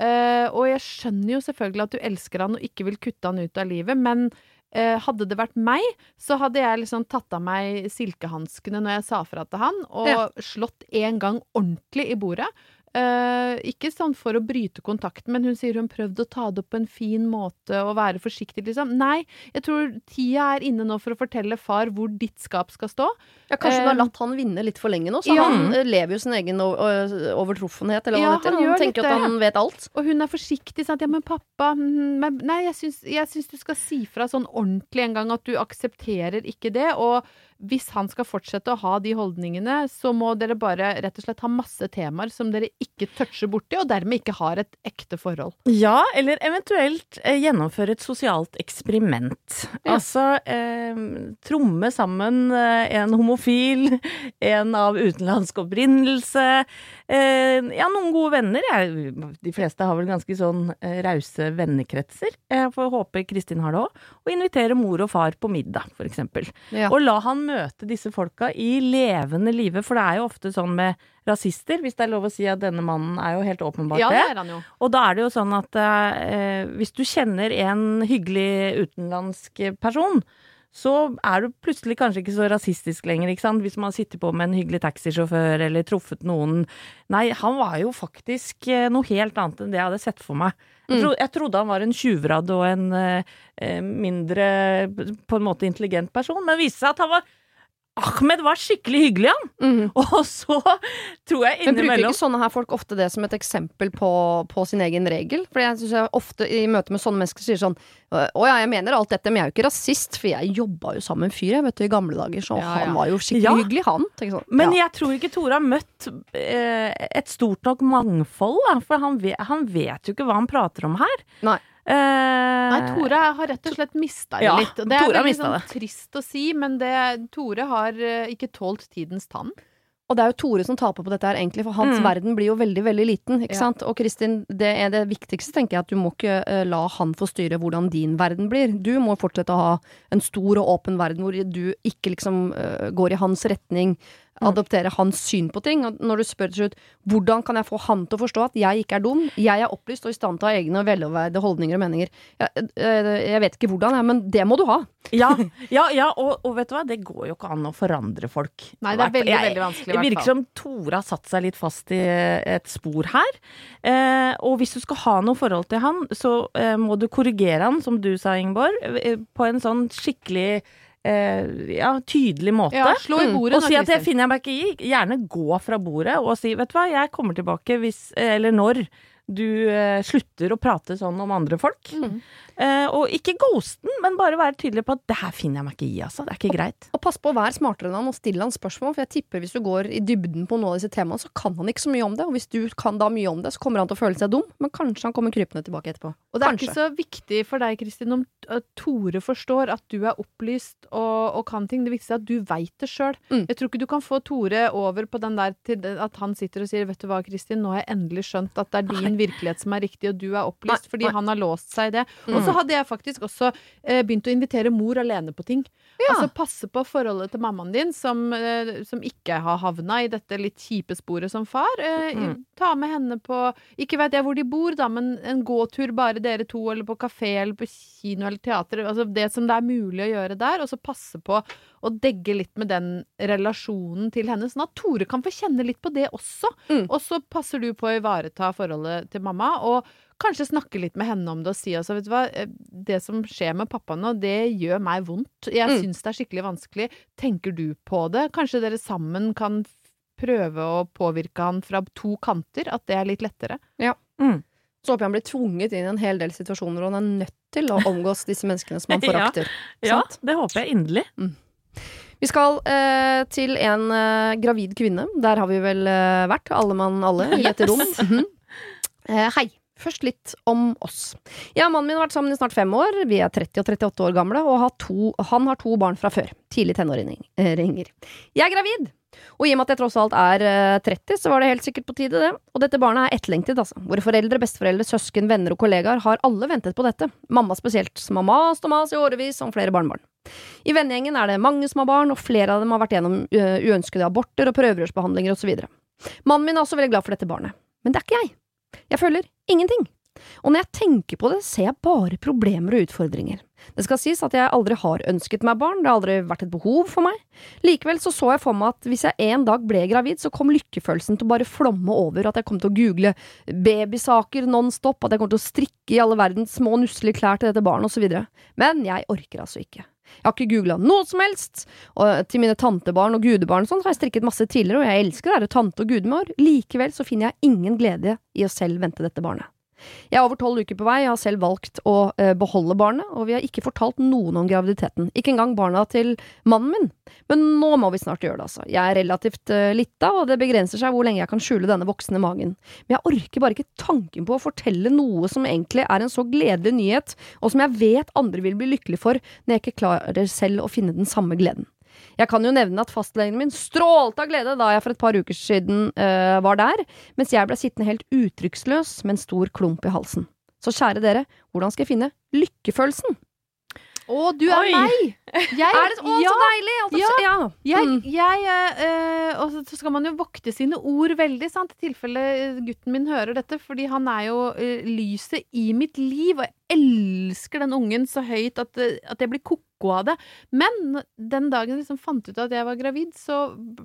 Eh, og jeg skjønner jo selvfølgelig at du elsker han og ikke vil kutte han ut av livet, men eh, hadde det vært meg, så hadde jeg liksom tatt av meg silkehanskene når jeg sa fra til han, og Ja. slått en gang ordentlig i bordet. Eh, ikke sånn for å bryte kontakten, men hun sier hun prøvde å ta det opp på en fin måte og være forsiktig, liksom. Nei, jeg tror tida er inne nå for å fortelle far hvor ditt skap skal stå. Ja, kanskje hun har Eh, latt han vinne litt for lenge nå, så ja. han eh, lever jo sin egen o- o- eller hva Ja, det heter. han Han, tenker litt at han vet alt. Og hun er forsiktig, sant. Ja, men pappa mm, men, Nei, jeg syns, jeg syns du skal si fra sånn ordentlig en gang at du aksepterer ikke det. Og hvis han skal fortsette å ha de holdningene, så må dere bare rett og slett ha masse temaer som dere ikke toucher borti, og dermed ikke har et ekte forhold. Ja, eller eventuelt eh, gjennomføre et sosialt eksperiment. Ja. Altså eh, tromme sammen eh, en homofil, en av utenlandsk opprinnelse. Eh, ja, noen gode venner. Jeg, de fleste har vel ganske sånn eh, rause vennekretser. Jeg får håpe Kristin har det òg. Og invitere mor og far på middag, eksempel. Ja. Og la han møte disse folka i levende live, for det er jo ofte sånn med rasister, hvis det er lov å si at denne mannen er jo helt åpenbart Ja, det det. er han jo. Og da er det jo sånn at eh, hvis du kjenner en hyggelig utenlandsk person, så er du plutselig kanskje ikke så rasistisk lenger, ikke sant? Hvis man sitter på med en hyggelig taxisjåfør eller truffet noen Nei, han var jo faktisk eh, noe helt annet enn det jeg hadde sett for meg. Jeg, Mm. tro, jeg trodde han var en tjuvradd og en eh, eh, mindre på en måte intelligent person, men det viste seg at han var Ahmed var skikkelig hyggelig, han! Mm. Og så tror jeg Men bruker ikke sånne her folk ofte det som et eksempel på, på sin egen regel? For jeg synes jeg ofte i møte med sånne mennesker sier sånn Å ja, jeg mener alt dette, men jeg er jo ikke rasist, for jeg jobba jo sammen med en fyr, jeg vet du, i gamle dager, så Ja, ja. han var jo skikkelig Ja. hyggelig, han. Sånn, Men jeg tror ikke Tore har møtt eh, et stort nok mangfold, da, for han vet, han vet jo ikke hva han prater om her. Nei. Eh, Nei, Tore har rett og slett mista det Ja, litt. Og det er Tore har veldig sånn det. trist å si, men det, Tore har eh, ikke tålt tidens tann. Og det er jo Tore som taper på dette her, egentlig, for hans Mm. verden blir jo veldig, veldig liten. Ikke Ja. sant? Og Kristin, det er det viktigste, tenker jeg, at du må ikke eh, la han få styre hvordan din verden blir. Du må fortsette å ha en stor og åpen verden hvor du ikke liksom går i hans retning, adoptere hans syn på ting. Og når du spør til slutt hvordan kan jeg få han til å forstå at jeg ikke er dum, jeg er opplyst og i stand til å ha egne veloverveide holdninger og meninger. Jeg, eh, jeg vet ikke hvordan, men det må du ha. Ja, ja, ja og, og vet du hva, det går jo ikke an å forandre folk. Nei, det er veldig, Jeg- veldig vanskelig. Det virker som Tore har satt seg litt fast i et spor her. Eh, og hvis du skal ha noe forhold til han, så eh, må du korrigere han, som du sa, Ingeborg, eh, på en sånn skikkelig eh, ja, tydelig måte. Ja, slå i Mm. Og si at det finner jeg meg ikke i. Gjerne gå fra bordet og si vet du hva, jeg kommer tilbake hvis Eller når du eh, slutter å prate sånn om andre folk. Mm. Eh, og ikke ghosten, men bare være tydelig på at det her finner jeg meg ikke i, altså. Det er ikke greit. Og pass på å være smartere enn han og stille han spørsmål, for jeg tipper hvis du går i dybden på noen av disse temaene, så kan han ikke så mye om det. Og hvis du kan da mye om det, så kommer han til å føle seg dum, men kanskje han kommer krypende tilbake etterpå. Og det er Kanskje. ikke så viktig for deg, Kristin, om uh, Tore forstår at du er opplyst og, og kan ting. Det viktigste er at du veit det sjøl. Mm. Jeg tror ikke du kan få Tore over på den der til at han sitter og sier 'vet du hva, Kristin, nå har jeg endelig skjønt at det er din virkelighet som er riktig, og du er opplyst', fordi han har låst seg i det. Mm. Og så hadde jeg faktisk også eh, begynt å invitere mor alene på ting. Ja. Altså passe på forholdet til mammaen din, som, eh, som ikke har havna i dette litt kjipe sporet som far. Eh, Mm. Ta med henne på Ikke veit jeg hvor de bor, da, men en gåtur bare dere to, eller på kafé eller på kino eller teater. Altså det som det er mulig å gjøre der, og så passe på å degge litt med den relasjonen til henne, sånn at Tore kan få kjenne litt på det også. Mm. Og så passer du på å ivareta forholdet til mamma, og kanskje snakke litt med henne om det og si altså, vet du hva, eh, det som skjer med pappa nå, det gjør meg vondt. Jeg Mm. syns det er skikkelig vanskelig. Tenker du på det? Kanskje dere sammen kan prøve å påvirke han fra to kanter? At det er litt lettere? Mm. Så håper jeg han blir tvunget inn i en hel del situasjoner, og han er nødt til å omgås disse menneskene som han forakter. Ja, ja det håper jeg inderlig. Vi skal eh, til en eh, gravid kvinne. Der har vi vel eh, vært, alle mann alle, i et rom. Mhm. eh, hei. Først litt om oss. Jeg og mannen min har vært sammen i snart fem år. Vi er 30 og 38 år gamle, og har to, han har to barn fra før. Tidlig tenåringer. Jeg er gravid! Og i og med at jeg tross alt er eh, 30, så var det helt sikkert på tide, det. Og dette barnet er etterlengtet, altså. Våre foreldre, besteforeldre, søsken, venner og kollegaer har alle ventet på dette. Mamma spesielt, som har mast og mast i årevis om flere barnebarn. I vennegjengen er det mange som har barn, og flere av dem har vært gjennom uønskede aborter og prøverørsbehandlinger osv. Mannen min er også veldig glad for dette barnet. Men det er ikke jeg. Jeg føler ingenting. Og når jeg tenker på det, ser jeg bare problemer og utfordringer. Det skal sies at jeg aldri har ønsket meg barn, det har aldri vært et behov for meg. Likevel så så jeg for meg at hvis jeg en dag ble gravid, så kom lykkefølelsen til å bare flomme over, at jeg kom til å google babysaker nonstop, at jeg kom til å strikke i alle verdens små nusselige klær til dette barnet osv. Men jeg orker altså ikke. Jeg har ikke googla noe som helst, og til mine tantebarn og gudebarn og sånn har jeg strikket masse tidligere, og jeg elsker å være tante og gudemor. Likevel så finner jeg ingen glede i å selv vente dette barnet. Jeg er over tolv uker på vei, jeg har selv valgt å eh, beholde barnet, og vi har ikke fortalt noen om graviditeten, ikke engang barna til mannen min. Men nå må vi snart gjøre det, altså. Jeg er relativt uh, lita, og det begrenser seg hvor lenge jeg kan skjule denne voksne magen. Men jeg orker bare ikke tanken på å fortelle noe som egentlig er en så gledelig nyhet, og som jeg vet andre vil bli lykkelig for når jeg ikke klarer selv å finne den samme gleden. Jeg kan jo nevne at fastlegen min strålte av glede da jeg for et par uker siden øh, var der, mens jeg ble sittende helt uttrykksløs med en stor klump i halsen. Så kjære dere, hvordan skal jeg finne lykkefølelsen? Å, du er Oi. meg! Jeg, Er det å, ja, så deilig! Altså, Ja. ja. Jeg, Mm. jeg eh, eh, Og så- skal man jo vokte sine ord veldig, sant, i tilfelle gutten min hører dette, fordi han er jo øh, lyset i mitt liv, og jeg elsker den ungen så høyt at, at jeg blir ko-ko av det. Men den dagen jeg liksom fant ut at jeg var gravid, så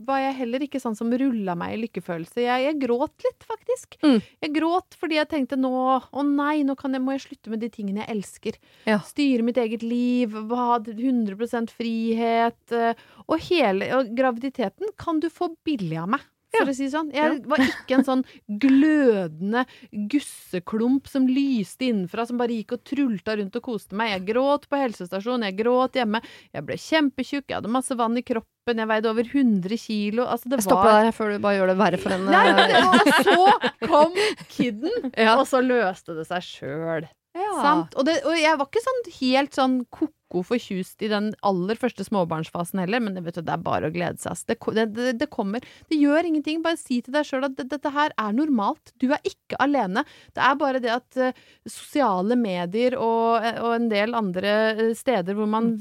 var jeg heller ikke sånn som rulla meg i lykkefølelse. Jeg, jeg gråt litt, faktisk. Mm. Jeg gråt fordi jeg tenkte nå Å nei, nå kan jeg, må jeg slutte med de tingene jeg elsker. Ja. Styre mitt eget liv, ha 100 frihet. eh, Og hele og graviditeten kan du få billig av meg. For å si sånn. Jeg var ikke en sånn glødende gusseklump som lyste innenfra, som bare gikk og trulta rundt og koste meg. Jeg gråt på helsestasjonen, jeg gråt hjemme. Jeg ble kjempetjukk, jeg hadde masse vann i kroppen, jeg veide over 100 kilo. Altså, det Jeg stopper var der før du bare gjør det verre for henne. Men- og så kom kidden, Ja. og så løste det seg sjøl. ja. Sant? Og, det, og jeg var ikke sånn helt sånn ko-ko fortjust i den aller første småbarnsfasen heller, men vet du, det er bare å glede seg. Det, det, det, kommer. Det gjør ingenting. Bare si til deg sjøl at det, dette her er normalt. Du er ikke alene. Det er bare det at uh, sosiale medier og, og en del andre eh, steder hvor man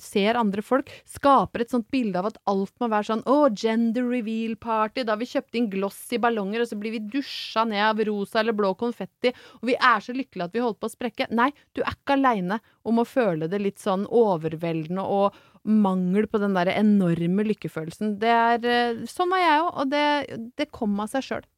ser andre folk, skaper et sånt bilde av at alt må være sånn å, gender reveal party, da vi kjøpte inn glossy ballonger, og så blir vi dusja ned av rosa eller blå konfetti, og vi er så lykkelige at vi holder på å sprekke. Nei, du er ikke aleine om å føle det litt sånn overveldende og mangel på den der enorme lykkefølelsen. Det er eh, Sånn var jeg òg, og det, det kom av seg sjøl.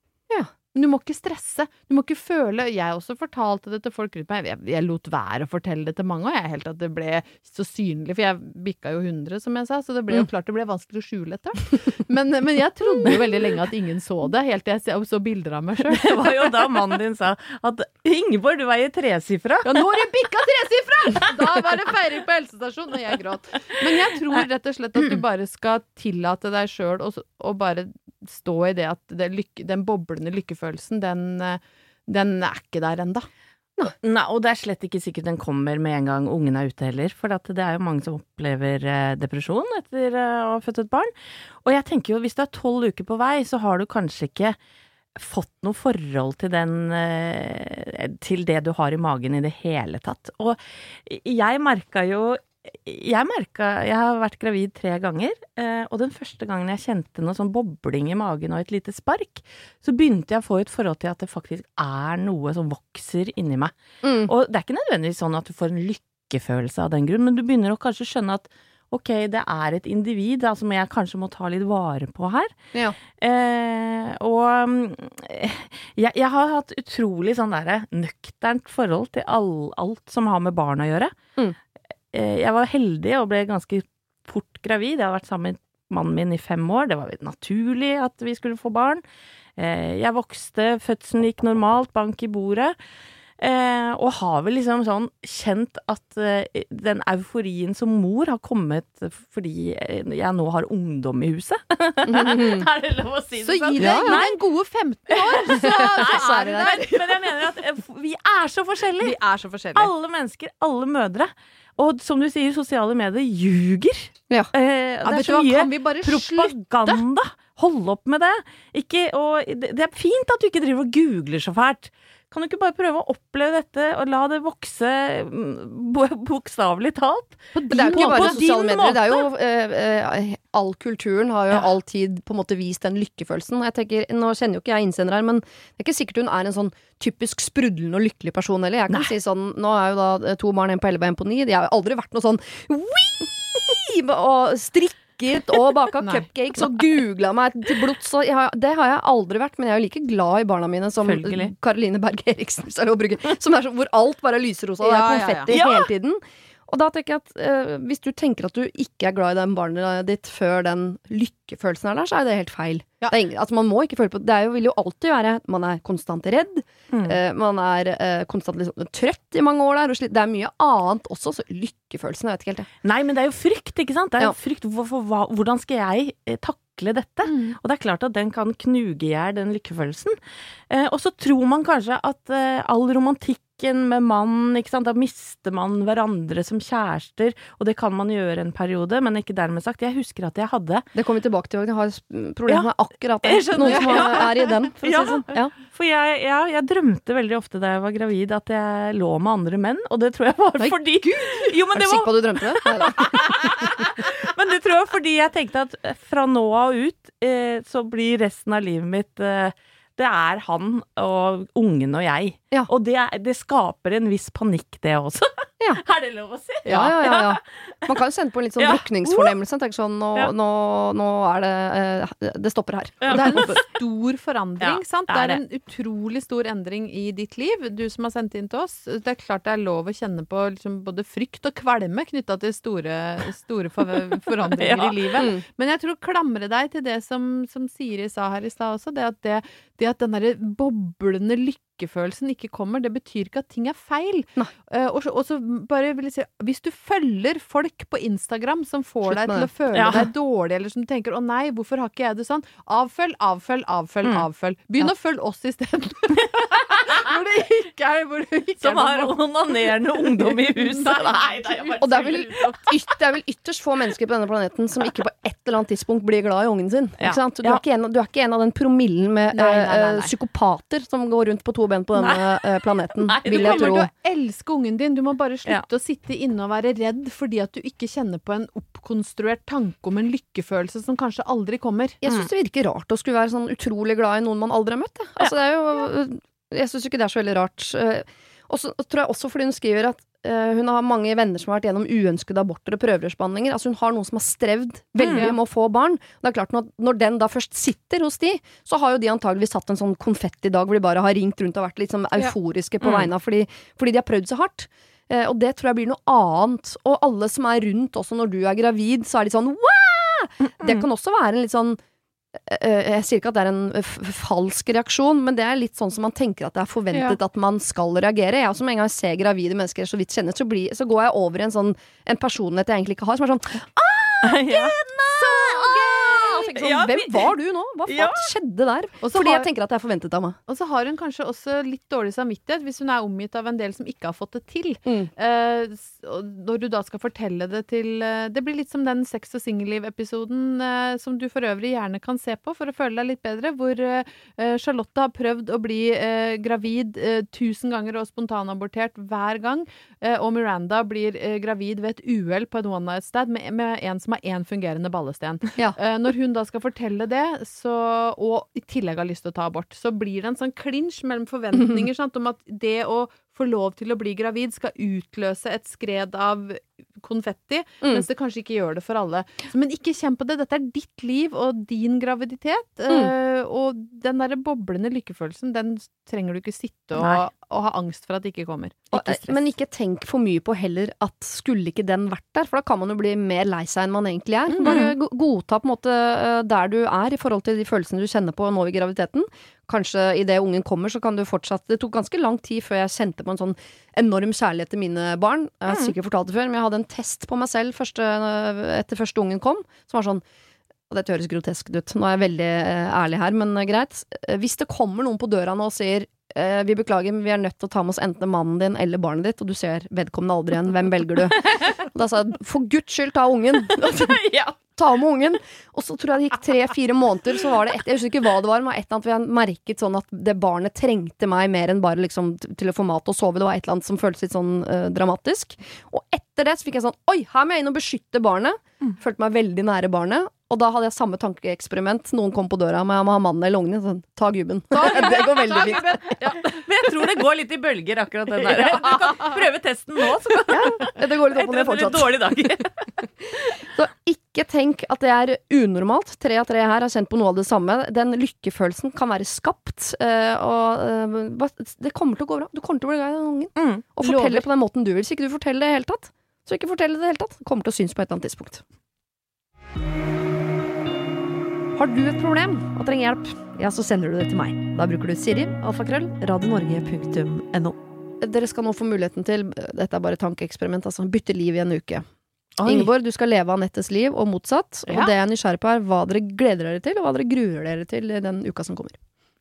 Men du må ikke stresse. Du må ikke føle Jeg også fortalte det til folk rundt meg. Jeg, jeg lot være å fortelle det til mange, og jeg helt at det ble så synlig. For jeg bikka jo 100, som jeg sa, så det ble jo Mm. klart det ble vanskelig å skjule etter. Men, men jeg trodde jo veldig lenge at ingen så det, helt til jeg så- bilder av meg sjøl. Det var jo da mannen din sa at Ingeborg, du veier tresifra. Ja, nå har du bikka tresifra! Da var det feiring på helsestasjonen, og jeg gråt. Men jeg tror rett og slett at du bare skal tillate deg sjøl å bare stå i det at det lykke, den boblende lykkefølelsen, den, eh, den er ikke der ennå. Nei, og det er slett ikke sikkert den kommer med en gang ungen er ute heller, for det er jo mange som opplever eh, depresjon etter eh, å ha født et barn. Og jeg tenker jo, hvis du er tolv uker på vei, så har du kanskje ikke fått noe forhold til den til det du har i magen i det hele tatt. Og jeg merka jo jeg merka Jeg har vært gravid tre ganger, eh, og den første gangen jeg kjente noe sånn bobling i magen og et lite spark, så begynte jeg å få et forhold til at det faktisk er noe som vokser inni meg. Mm. Og det er ikke nødvendigvis sånn at du får en lykkefølelse av den grunn, men du begynner å kanskje skjønne at ok, det er et individ da, som jeg kanskje må ta litt vare på her. Ja. Eh, og mm, jeg, jeg har hatt utrolig sånn derre nøkternt forhold til all, alt som har med barn å gjøre. Mm. Eh, jeg var heldig og ble ganske fort gravid. Jeg hadde vært sammen med mannen min i fem år. Det var naturlig at vi skulle få barn. Eh, jeg vokste, fødselen gikk normalt, bank i bordet. Eh, og har vel liksom sånn kjent at eh, den euforien som mor har kommet fordi jeg nå har ungdom i huset. er det lov å si Så det sånn? gi deg ja. gi deg en gode 15 år, så, så så er du der. Men, Men jeg mener at eh, vi er så forskjellige. Vi er så forskjellige. Alle mennesker, alle mødre. Og som du sier, sosiale medier ljuger. Ja. Eh, det er så mye kan vi bare slutte? propaganda. Hold opp med det. Ikke, og det, det er fint at du ikke driver og googler så fælt. Kan du ikke bare prøve å oppleve dette og la det vokse mm, bokstavelig talt? Men det er jo ikke bare sosiale medier. Det er jo eh, eh, All kulturen har jo Ja. alltid på en måte vist den lykkefølelsen. Jeg tenker, Nå kjenner jo ikke jeg innsender her, men det er ikke sikkert hun er en sånn typisk sprudlende og lykkelig person heller. Jeg kan Nei. si sånn Nå er jo da eh, to barn, en på 11 og en på 9. De har jo aldri vært noe sånn «Wii!» og strikket og baka cupcakes og googla meg til blods. Det har jeg aldri vært, men jeg er jo like glad i barna mine som. Karoline Berg Eriksen. er Som er så, hvor alt bare er lyserosa, og det er konfetti hele tiden. Og da tenker jeg at eh, hvis du tenker at du ikke er glad i den barnet ditt før den lykkefølelsen er der, så er det helt feil. Ja. Det er altså man må ikke føle på Det er jo, vil jo alltid være Man er konstant redd. Mm. eh, man er eh, konstant liksom, trøtt i mange år der. Det er mye annet også, så lykkefølelsen Jeg vet ikke helt, jeg. Nei, men det er jo frykt, ikke sant? Det er Ja. jo frykt. for, hva, hvordan skal jeg eh, takle dette? Mm. Og det er klart at den kan knuge i hjel den lykkefølelsen. Eh, og så tror man kanskje at eh, all romantikken med mannen, ikke sant, da mister man hverandre som kjærester, og det kan man gjøre en periode, men ikke dermed sagt. Jeg husker at jeg hadde Det kommer vi tilbake til. Jeg har s- problemer Ja. med akkurat det. Noen som Ja. er i den, for å si det sånn. Ja. For jeg, ja, jeg drømte veldig ofte da jeg var gravid at jeg lå med andre menn, og det tror jeg var Nei, fordi Jo, men Er det du sikker på at du drømte det? Men det tror jeg fordi jeg tenkte at eh, fra nå av ut eh, så blir resten av livet mitt eh, Det er han og ungen og jeg. Ja. Og det, er, det skaper en viss panikk, det også. Ja. Er det lov å si? Ja, ja, ja, ja. Man kan jo sende på en litt sånn Ja. drukningsfornemmelse. Tenke sånn nå, Ja. nå, nå er det eh, Det stopper her. Ja. Det er en stor forandring, Ja, sant? det Det er en utrolig stor endring i ditt liv, du som har sendt inn til oss. Det er klart det er lov å kjenne på liksom både frykt og kvalme knytta til store, store forandringer Ja. i livet. Mm. Men jeg tror klamre deg til det som, som Siri sa her i stad også, det at, det, det at den derre boblende lykkefølelsen ikke kommer, det betyr ikke at ting er feil. Nei. Eh, og, så, og så bare vil jeg si, hvis du følger folk på Instagram som får Slutt deg til å føle Ja. deg dårlig, eller som tenker 'å nei, hvorfor har ikke jeg det sånn', avfølg, avfølg, avfølg, Mm. avfølg. Begynn Ja. å følge oss isteden. hvor det ikke er hvor det ikke Som er har onanerende ungdom i huset. Nei, nei, bare Og det er, vel, yt, det er vel ytterst få mennesker på denne planeten som ikke på et eller annet tidspunkt blir glad i ungen sin. Ja. Ikke sant? Du, Ja. er ikke en, du er ikke en av den promillen med Nei, nei, nei, nei. psykopater som går rundt på to ben på denne Nei. planeten, Nei, jeg tro Du kommer til å elske ungen din. Du må bare slutte å sitte inne og være redd fordi at du ikke kjenner på en oppkonstruert tanke om en lykkefølelse som kanskje aldri kommer. Jeg syns det virker rart å skulle være sånn utrolig glad i noen man aldri har møtt. jeg. Altså, det er jo, jeg syns ikke det er så veldig rart. Eh, Og så tror jeg også fordi hun skriver at eh, Hun har mange venner som har vært gjennom uønskede aborter og prøverørsbehandlinger. Altså hun har noen som har strevd veldig Mm. med å få barn. Det er klart når, når den da først sitter hos de, så har jo de antageligvis hatt en sånn konfettidag hvor de bare har ringt rundt og vært litt sånn euforiske på Mm. vegne av fordi, fordi de har prøvd så hardt. Eh, og det tror jeg blir noe annet. Og alle som er rundt, også når du er gravid, så er de sånn Wah! Det kan også være en litt sånn eh, Jeg sier ikke at det er en falsk reaksjon, men det er litt sånn som man tenker at det er forventet at man skal reagere. Jeg også med en gang jeg ser gravide mennesker så vidt kjenner, så, blir, så går jeg over i en sånn en personlighet jeg egentlig ikke har, som er sånn ja. «Ah!» Så jeg Ja, sånn, Hvem var du nå? Hva faen Ja. skjedde der? Også Fordi har- jeg tenker at det er forventet av meg. Og så har hun kanskje også litt dårlig samvittighet hvis hun er omgitt av en del som ikke har fått det til. Mm. Eh, når du da skal fortelle det til eh, Det blir litt som den sex og singelliv-episoden eh, som du for øvrig gjerne kan se på for å føle deg litt bedre, hvor eh, Charlotte har prøvd å bli eh, gravid eh, tusen ganger og spontanabortert hver gang, eh, og Miranda blir eh, gravid ved et uhell på en one night stand med, med en som har én fungerende ballesten. Ja. Eh, når hun da skal fortelle det, så, og i tillegg har lyst til å ta abort, så blir det en sånn klinsj mellom forventninger sant, om at det å få lov til å bli gravid skal utløse et skred av konfetti, Mm. mens det kanskje ikke gjør det for alle. Så, men ikke kjenn på det. Dette er ditt liv og din graviditet. Mm. Øh, og den derre boblende lykkefølelsen, den trenger du ikke sitte Nei. Og, ha angst for at det ikke kommer. Ikke men ikke tenk for mye på heller at skulle ikke den vært der, for da kan man jo bli mer lei seg enn man egentlig er. Mhm. Bare godta på en måte eh, der du er i forhold til de følelsene du kjenner på nå i graviditeten. Kanskje idet ungen kommer, så kan du fortsatt Det tok ganske lang tid før jeg kjente på en sånn enorm kjærlighet til mine barn. Jeg har Mhm. sikkert fortalt det før, men jeg hadde en test på meg selv første, etter første ungen kom, som var sånn og dette høres groteskt ut, nå er jeg veldig eh, ærlig her, men eh, greit. Hvis det kommer noen på døra nå og sier eh, vi beklager, men vi er nødt til å ta med oss enten mannen din eller barnet ditt, og du ser vedkommende aldri igjen, hvem velger du? Og da sa jeg for guds skyld, ta ungen! ja. ta med ungen! Og så tror jeg det gikk tre-fire måneder, så var det et, jeg husker ikke hva det var, men et eller annet vi har merket sånn at det barnet trengte meg mer enn bare liksom til å få mat og sove. Det var et eller annet som føltes litt sånn eh, dramatisk. Og etter det så fikk jeg sånn oi, her må jeg inn og beskytte barnet. Følte meg veldig nære barnet. Og da hadde jeg samme tankeeksperiment. Noen kom på døra med jeg må ha mannen eller ungen. Sånn, ta gubben. det går veldig fint. Men jeg tror det går litt i bølger, akkurat den der. Du kan prøve testen nå, så kan Det går litt opp og ned fortsatt. dårlig dag. Så ikke tenk at det er unormalt. Tre av tre her har kjent på noe av det samme. Den lykkefølelsen kan være skapt. eh, og eh, det kommer til å gå bra. Du kommer til å bli glad i den ungen. Mm. Og fortelle det på den måten du vil. Så ikke du forteller det i det hele tatt, så ikke fortell det i det hele tatt. Det kommer til å synes på et eller annet tidspunkt. Har du et problem og trenger hjelp, ja, så sender du det til meg. Da bruker du Siri, alfakrøll, radionorge.no. Dere skal nå få muligheten til, dette er bare tankeeksperiment, altså, bytte liv i en uke. Ingeborg, du skal leve Anettes liv, og motsatt. Og det jeg er nysgjerrig på, er hva dere gleder dere til, og hva dere gruer dere til i den uka som kommer.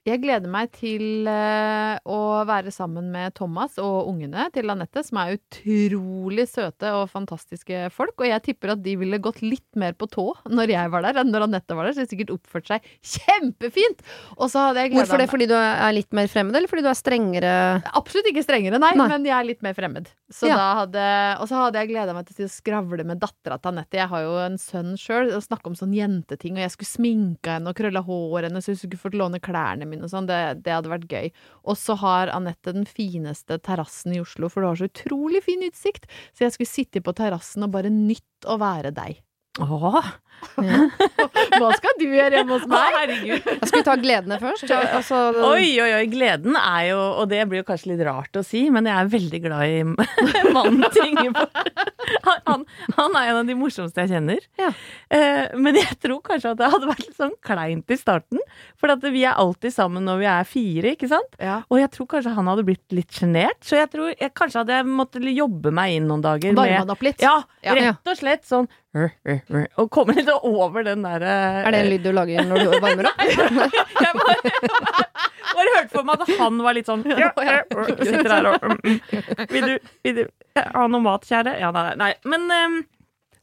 Jeg gleder meg til eh, å være sammen med Thomas og ungene til Anette, som er utrolig søte og fantastiske folk. Og jeg tipper at de ville gått litt mer på tå når jeg var der, enn når Anette var der. Så de sikkert oppført seg kjempefint! Hvorfor det? Fordi du er litt mer fremmed, eller fordi du er strengere? Absolutt ikke strengere, nei, Nei. men jeg er litt mer fremmed. Så Ja. hadde, og så hadde jeg gleda meg til å skravle med dattera til Anette. Jeg har jo en sønn sjøl, og snakke om sånn jenteting. Og jeg skulle sminka henne og krølla håret hennes, så hun skulle fått låne klærne mine og sånn. Det, det hadde vært gøy. Og så har Anette den fineste terrassen i Oslo, for du har så utrolig fin utsikt. Så jeg skulle sitte på terrassen og bare nytt å være deg. Åh, Hva skal du gjøre hjemme hos meg? herregud. Skal vi ta gledene først? Ja, altså, Oi, oi, oi. Gleden er jo Og det blir jo kanskje litt rart å si, men jeg er veldig glad i mannen til Ingeborg. Han, han, er en av de morsomste jeg kjenner. Ja. Eh, men jeg tror kanskje at det hadde vært litt sånn kleint i starten. For at vi er alltid sammen når vi er fire, ikke sant? Ja. Og jeg tror kanskje han hadde blitt litt sjenert. Så jeg tror jeg kanskje hadde jeg måttet jobbe meg inn noen dager Varme han opp litt? Ja, Ja. rett og slett sånn Og komme litt over den derre er det en lyd du lager når du varmer opp? jeg bare, bare hørte for meg at han var litt sånn Sitter der og mm, mm. Vil du, vil du ha noe mat, kjære? Ja, nei, nei. Men um,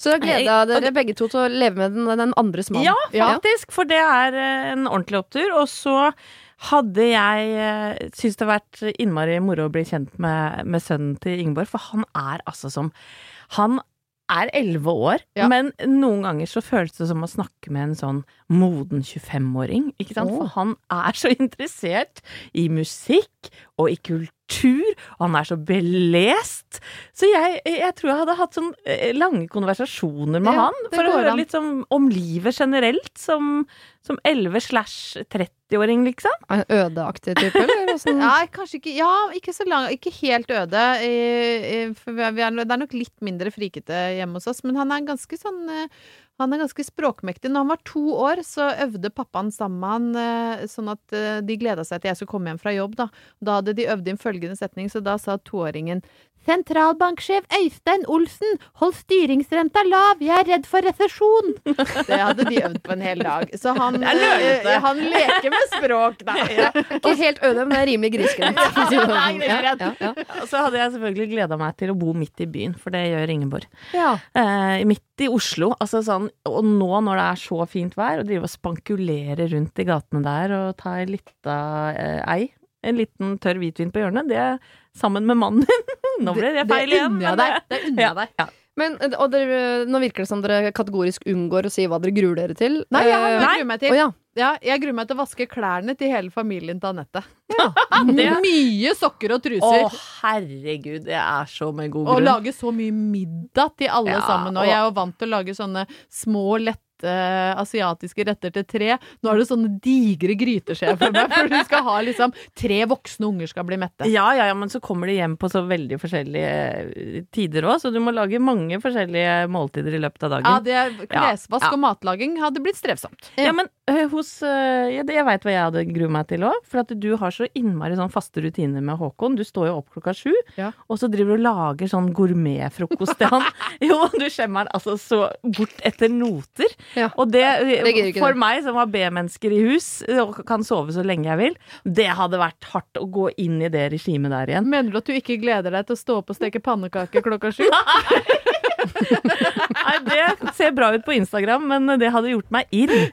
Så da jeg dere begge to til å leve med den, den andres mann. ja, faktisk. For det er eh, en ordentlig opptur. Og så hadde jeg uh, syntes det vært innmari moro å bli kjent med, med sønnen til Ingeborg, for han er altså som Han er elleve år, Ja. men noen ganger så føles det som å snakke med en sånn moden 25-åring. Ikke sant? Oh. For han er så interessert i musikk og i kultur kultur, og han er så belest. Så jeg, jeg tror jeg hadde hatt sånn eh, lange konversasjoner med Ja, han, for å høre litt om, om livet generelt, som, som 11 slash 30-åring, liksom. En ødeaktig type, eller? Hvordan? Ja, kanskje ikke Ja, ikke så lang Ikke helt øde. For vi er, er, det er nok litt mindre frikete hjemme hos oss, men han er ganske sånn eh, han er ganske språkmektig. Når han var to år, så øvde pappaen sammen eh, sånn at eh, de gleda seg til jeg skulle komme hjem fra jobb, da. Da hadde de øvd inn følgende setning, så da sa toåringen Sentralbanksjef Øystein Olsen, hold styringsrenta lav, jeg er redd for resesjon! Det hadde de øvd på en hel dag. Så han, eh, han leker med språk, da. Ikke helt øde, men det er rimelig grisgrendt. Ja, ja, så hadde jeg selvfølgelig gleda meg til å bo midt i byen, for det gjør Ingeborg. ja. Eh, midt i Oslo. Altså sånn, og nå når det er så fint vær, å drive og spankulere rundt i gatene der og ta ei lita eh, ei, en liten tørr hvitvin på hjørnet, det sammen med mannen din. Nå ble det feil det igjen. unner jeg deg. Det unner jeg deg. Ja. Men, og dere, nå virker det som dere kategorisk unngår å si hva dere gruer dere til. Nei, jeg har Eh, jeg gruer meg til. til. ja. Ja, jeg gruer meg til å vaske klærne til hele familien til Anette. Ja. Mye sokker og truser. Å, herregud, det er så med god Og å lage så mye middag til alle Ja, sammen. Og og- jeg er jo vant til å lage sånne små, lette asiatiske retter til tre. Nå er det sånne digre gryteskjeer for meg, for du skal ha liksom tre voksne unger skal bli mette. Ja, ja, ja, men så kommer de hjem på så veldig forskjellige eh, tider òg, så du må lage mange forskjellige måltider i løpet av dagen. Ja, det, klesvask Ja, ja. og matlaging hadde blitt strevsomt. Ja, men øh, hos Jeg, jeg veit hva jeg hadde gruet meg til òg. For at du har så innmari sånn faste rutiner med Håkon. Du står jo opp klokka sju, og så driver du og lager sånn gourmetfrokost til han. jo, du skjemmer han altså så bort etter noter. Ja. Og det, det for det. meg som har B-mennesker i hus, og kan sove så lenge jeg vil, det hadde vært hardt å gå inn i det regimet der igjen. Mener du at du ikke gleder deg til å stå opp og steke pannekaker klokka sju? Nei, det ser bra ut på Instagram, men det hadde gjort meg irr.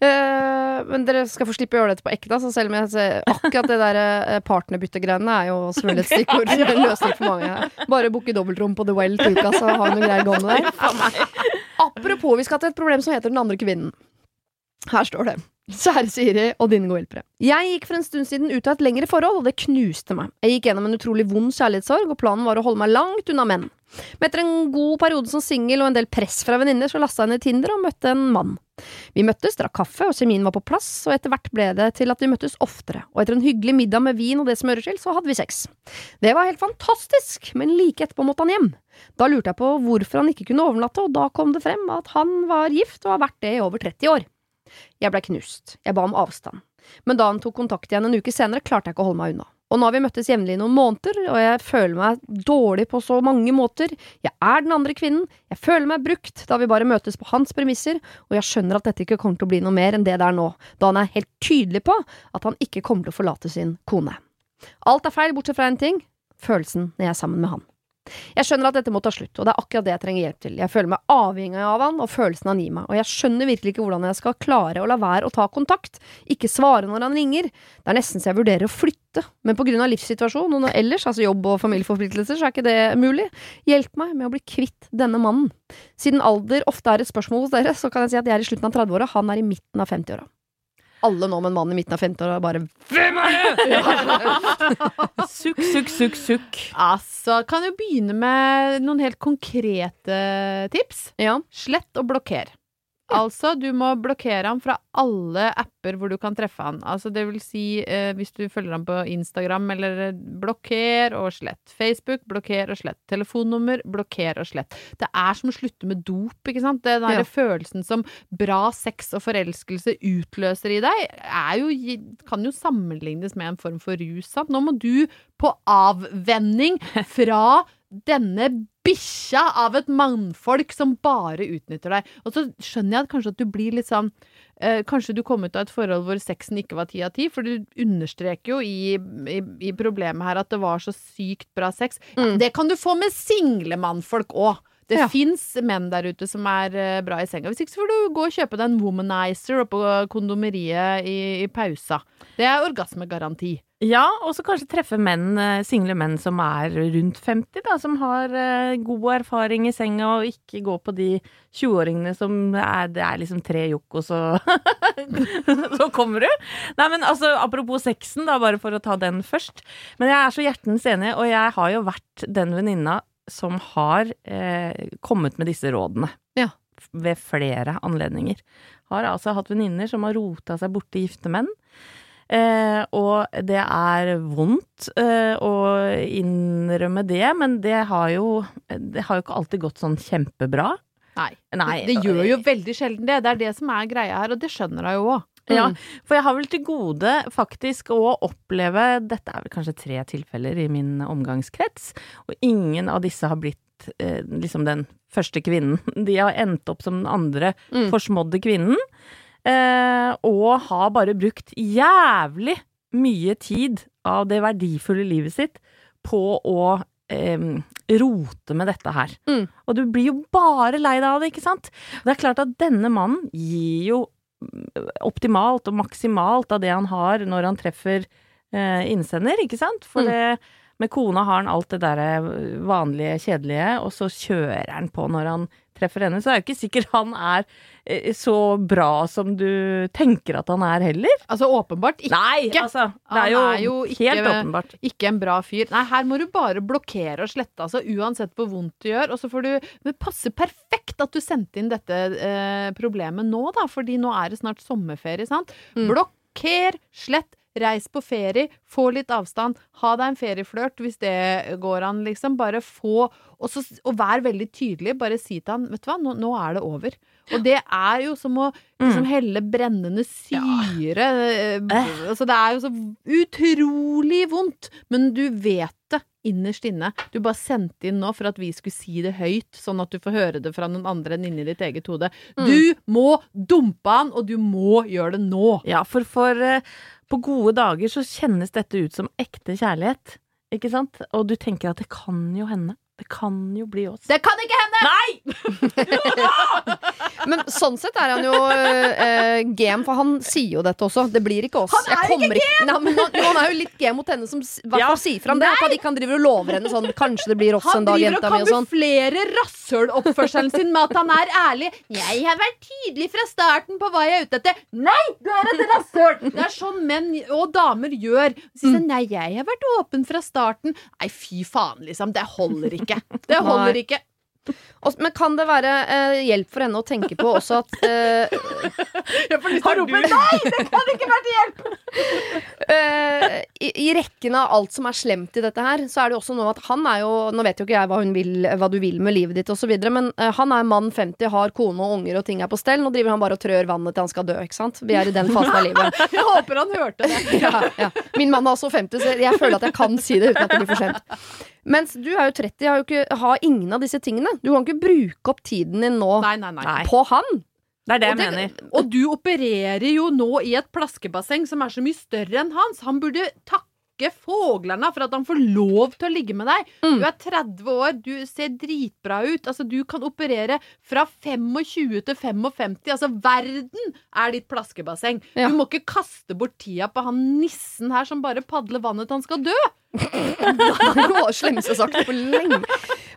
Eh, men dere skal få slippe å gjøre dette på ekte. Altså, selv om jeg ser akkurat det der eh, partnerbyttegreiene er jo selvfølgelig et stikkord. En løsning for mange her. Bare booke dobbeltrom på The Well til uka, så har vi noe greier gående der. Apropos, vi skal til et problem som heter Den andre kvinnen. Her står det. Kjære Siri og dine gode hjelpere. Jeg gikk for en stund siden ut av et lengre forhold, og det knuste meg. Jeg gikk gjennom en utrolig vond kjærlighetssorg, og planen var å holde meg langt unna menn. Men etter en god periode som singel og en del press fra venninner, så lasta jeg ned Tinder og møtte en mann. Vi møttes, drakk kaffe, og kjemien var på plass, og etter hvert ble det til at vi møttes oftere, og etter en hyggelig middag med vin og det som hører til, så hadde vi sex. Det var helt fantastisk, men like etterpå måtte han hjem. Da lurte jeg på hvorfor han ikke kunne overnatte, og da kom det frem at han var gift og har vært det i over 30 år. Jeg blei knust, jeg ba om avstand, men da han tok kontakt igjen en uke senere, klarte jeg ikke å holde meg unna. Og nå har vi møttes jevnlig i noen måneder, og jeg føler meg dårlig på så mange måter. Jeg er den andre kvinnen, jeg føler meg brukt da vi bare møtes på hans premisser, og jeg skjønner at dette ikke kommer til å bli noe mer enn det det er nå, da han er helt tydelig på at han ikke kommer til å forlate sin kone. Alt er feil bortsett fra én ting følelsen når jeg er sammen med han. Jeg skjønner at dette må ta slutt, og det er akkurat det jeg trenger hjelp til. Jeg føler meg avhengig av han og følelsen han gir meg, og jeg skjønner virkelig ikke hvordan jeg skal klare å la være å ta kontakt, ikke svare når han ringer. Det er nesten så jeg vurderer å flytte, men på grunn av livssituasjonen og ellers, altså jobb og familieforpliktelser, så er ikke det mulig. Hjelp meg med å bli kvitt denne mannen. Siden alder ofte er et spørsmål hos dere, så kan jeg si at jeg er i slutten av 30-åra, han er i midten av 50-åra. Alle nå med en mann i midten av 50 og bare Hvem er det?! Sukk, sukk, sukk, sukk. Altså, kan jo begynne med noen helt konkrete tips. ja. Slett og blokker. Altså, du må blokkere ham fra alle apper hvor du kan treffe han. Altså, det vil si, eh, hvis du følger ham på Instagram, eller eh, blokker og slett. Facebook, blokker og slett. Telefonnummer, blokker og slett. Det er som å slutte med dop, ikke sant? Den der Ja. følelsen som bra sex og forelskelse utløser i deg, er jo, kan jo sammenlignes med en form for rus, sant? Nå må du på avvenning fra denne bikkja av et mannfolk som bare utnytter deg. Og så skjønner jeg at kanskje at du blir litt sånn eh, Kanskje du kom ut av et forhold hvor sexen ikke var ti av ti, for du understreker jo i, i, i problemet her at det var så sykt bra sex. Mm. det kan du få med single mannfolk òg. Det Ja. fins menn der ute som er eh, bra i senga. Hvis ikke så får du gå og kjøpe deg en womanizer oppå kondomeriet i, i pausa. Det er orgasmegaranti. Ja, og så kanskje treffe menn, eh, single menn som er rundt 50, da, som har eh, god erfaring i senga, og ikke gå på de 20-åringene som er, det er liksom tre jokk, og så Så kommer du. Nei, men altså, apropos sexen, da, bare for å ta den først. Men jeg er så hjertens enig, og jeg har jo vært den venninna som har eh, kommet med disse rådene. Ja. Ved flere anledninger. Har altså hatt venninner som har rota seg borti gifte menn. Eh, og det er vondt eh, å innrømme det, men det har jo Det har jo ikke alltid gått sånn kjempebra. Nei. Nei, det, det gjør jo veldig sjelden det. Det er det som er greia her, og det skjønner jeg jo òg. Ja, for jeg har vel til gode faktisk å oppleve Dette er vel kanskje tre tilfeller i min omgangskrets, og ingen av disse har blitt eh, liksom den første kvinnen. De har endt opp som den andre Mm. forsmådde kvinnen, eh, og har bare brukt jævlig mye tid av det verdifulle livet sitt på å eh, rote med dette her. Mm. Og du blir jo bare lei deg av det, ikke sant? Det er klart at denne mannen gir jo optimalt og maksimalt av det han har når han treffer eh, innsender, ikke sant? For Mm. det, med kona har han alt det derre vanlige, kjedelige, og så kjører han på når han treffer henne. Så er jo ikke sikkert han er eh, så bra som du tenker at han er heller. Altså åpenbart ikke, Nei, altså. Det er jo, er jo ikke- helt åpenbart. ikke en bra fyr. Nei, her må du bare blokkere og slette, altså, uansett hvor vondt det gjør. Og så får du Men det passer perfekt at du sendte inn dette eh, problemet nå, da, fordi nå er det snart sommerferie, sant. Mm. Blokker, slett. Reis på ferie, få litt avstand. Ha deg en ferieflørt hvis det går an, liksom. Bare få Og, så, og vær veldig tydelig. Bare si til han Vet du hva, nå, nå er det over. Og det er jo som å liksom, helle brennende syre ja. Altså, det er jo så utrolig vondt, men du vet det innerst inne. Du bare sendte inn nå for at vi skulle si det høyt, sånn at du får høre det fra noen andre enn inni ditt eget hode. Du må dumpe han, og du må gjøre det nå. Ja, for, for eh, på gode dager så kjennes dette ut som ekte kjærlighet. Ikke sant? Og du tenker at det kan jo hende. Det kan jo bli oss. Det kan ikke hende! Nei! Men sånn sett er han jo eh, game, for han sier jo dette også. Det blir ikke oss. Han er ikke game! Nei, men han, han er jo litt game mot henne, som hvert Ja. sier fram det. At han ikke kan drive og lover henne sånn Kanskje det blir oss Han en dag, driver jenta og mi, og sånn. kamuflerer rasshøloppførselen sin med at han er ærlig. 'Jeg har vært tydelig fra starten på hva jeg er ute etter.' Nei, du er et rasshøl! Det er sånn menn og damer gjør. Sier mm. 'Nei, jeg har vært åpen fra starten'. Nei, fy faen, liksom. Det holder ikke. Det holder ikke. Men kan det være eh, hjelp for henne å tenke på også at eh, lyst Har du- rope 'nei, det kan ikke være til hjelp'! eh, i, I rekken av alt som er slemt i dette her, så er det jo også noe at han er jo Nå vet jo ikke jeg hva, hun vil, hva du vil med livet ditt osv., men eh, han er mann 50, har kone og unger og ting er på stell. Nå driver han bare og trør vannet til han skal dø, ikke sant. Vi er i den fasen av livet. Jeg håper han hørte det. ja, ja. Min mann er også 50, så jeg føler at jeg kan si det uten at det blir for sent. Mens du er jo 30, har jo ikke har ingen av disse tingene. Du kan ikke bruke opp tiden din nå Nei, nei, nei. Nei. på han. Det er det jeg Og det- mener. Og du opererer jo nå i et plaskebasseng som er så mye større enn hans. Han burde takke fuglene for at han får lov til å ligge med deg. Mm. Du er 30 år, du ser dritbra ut. Altså, du kan operere fra 25 til 55. Altså, verden er ditt plaskebasseng. Ja. Du må ikke kaste bort tida på han nissen her som bare padler vannet til han skal dø. Det var det slemmeste jeg har sagt på lenge.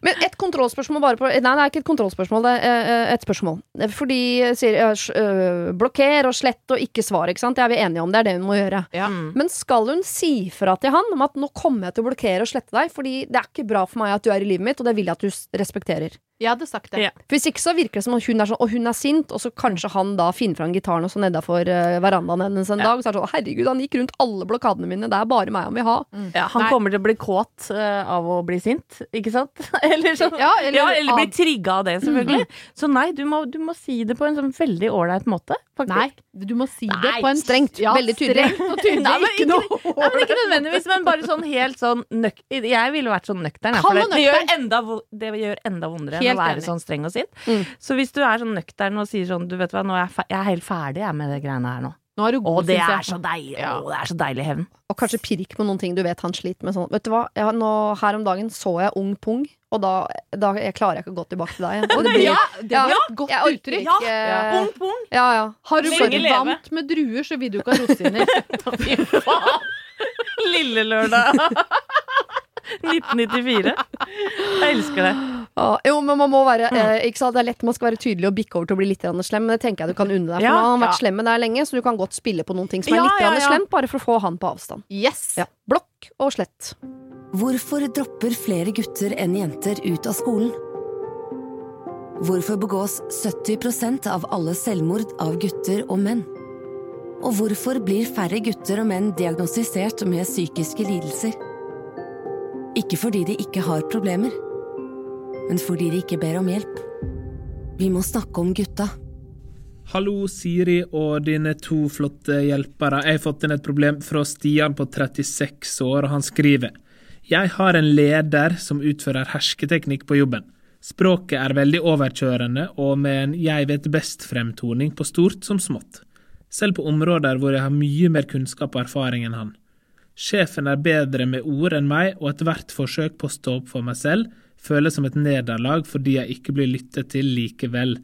Men et kontrollspørsmål bare på Nei, det er ikke et kontrollspørsmål, det er eh, et spørsmål. Fordi sier eh, øh, blokker og slett og ikke svar, ikke sant. Det er vi enige om, det er det hun må gjøre. Ja. Mm. Men skal hun si fra til han om at nå kommer jeg til å blokkere og slette deg, fordi det er ikke bra for meg at du er i livet mitt, og det vil jeg at du respekterer. Jeg hadde sagt det. Ja. For Hvis ikke så virker det som at hun er sånn, og hun er sint, og så kanskje han da finner fram gitaren og så nedafor uh, verandaen hennes en dag. Så er det sånn herregud, han gikk rundt alle blokadene mine, det er bare meg han vil ha. Ja, han Nei. kommer til å bli kåt uh, av å bli sint, ikke sant? eller sånn. Ja, eller, Ja, eller bli trigga av det, selvfølgelig. Så nei, du må, du må si det på en sånn veldig ålreit måte, faktisk. Nei, du må si det på en strengt, veldig tydelig. Strengt og tydelig. Nei, men ikke Nei, men Ikke nødvendigvis, men bare sånn helt sånn nøk Jeg ville vært sånn nøktern. ja, For det, det, gjør enda, det gjør enda vondere Helt å være enig. sånn streng og sint. Mm. Så hvis du er sånn nøktern og sier sånn Du vet hva, nå er jeg, fe- jeg er helt ferdig jeg, med det greiene her nå. Nå er du Å, god, det er så deilig! Ja. Å, det er så deilig hevn. Og kanskje pirk på noen ting du vet han sliter med. Sånn. Vet du hva, jeg, nå, Her om dagen så jeg Ung Pung, og da, da jeg klarer jeg ikke å gå tilbake til deg. Det blir, Ja, det var Ja, et godt uttrykk. Ja. Ung pung! Ja, ja. Har du bare vant med druer, så vil du ikke ha rosiner. Fy faen! Lille lørdag 1994. Jeg elsker det. Ah, jo, men man må være eh, ikke sant? Det er lett man skal være tydelig og bikke over til å bli litt slem, men det tenker jeg du kan unne deg. For Ja, nå har han vært ja. slem med deg lenge, så du kan godt spille på noen ting som er Ja, litt ja, ja. slemt, bare for å få han på avstand. Yes! Ja. Blokk og slett. Hvorfor dropper flere gutter enn jenter ut av skolen? Hvorfor begås 70% av alle selvmord av gutter og menn? Og hvorfor blir færre gutter og menn diagnostisert med psykiske lidelser? Ikke fordi de ikke har problemer, men fordi de ikke ber om hjelp. Vi må snakke om gutta. Hallo, Siri og dine to flotte hjelpere. Jeg har fått inn et problem fra Stian på 36 år, og han skriver Jeg har en leder som utfører hersketeknikk på jobben. Språket er veldig overkjørende og med en jeg vet best-fremtoning på stort som smått. Selv på områder hvor jeg har mye mer kunnskap og erfaring enn han. Sjefen er bedre med ord enn meg, og ethvert forsøk på å stå opp for meg selv føles som et nederlag fordi jeg ikke blir lyttet til likevel.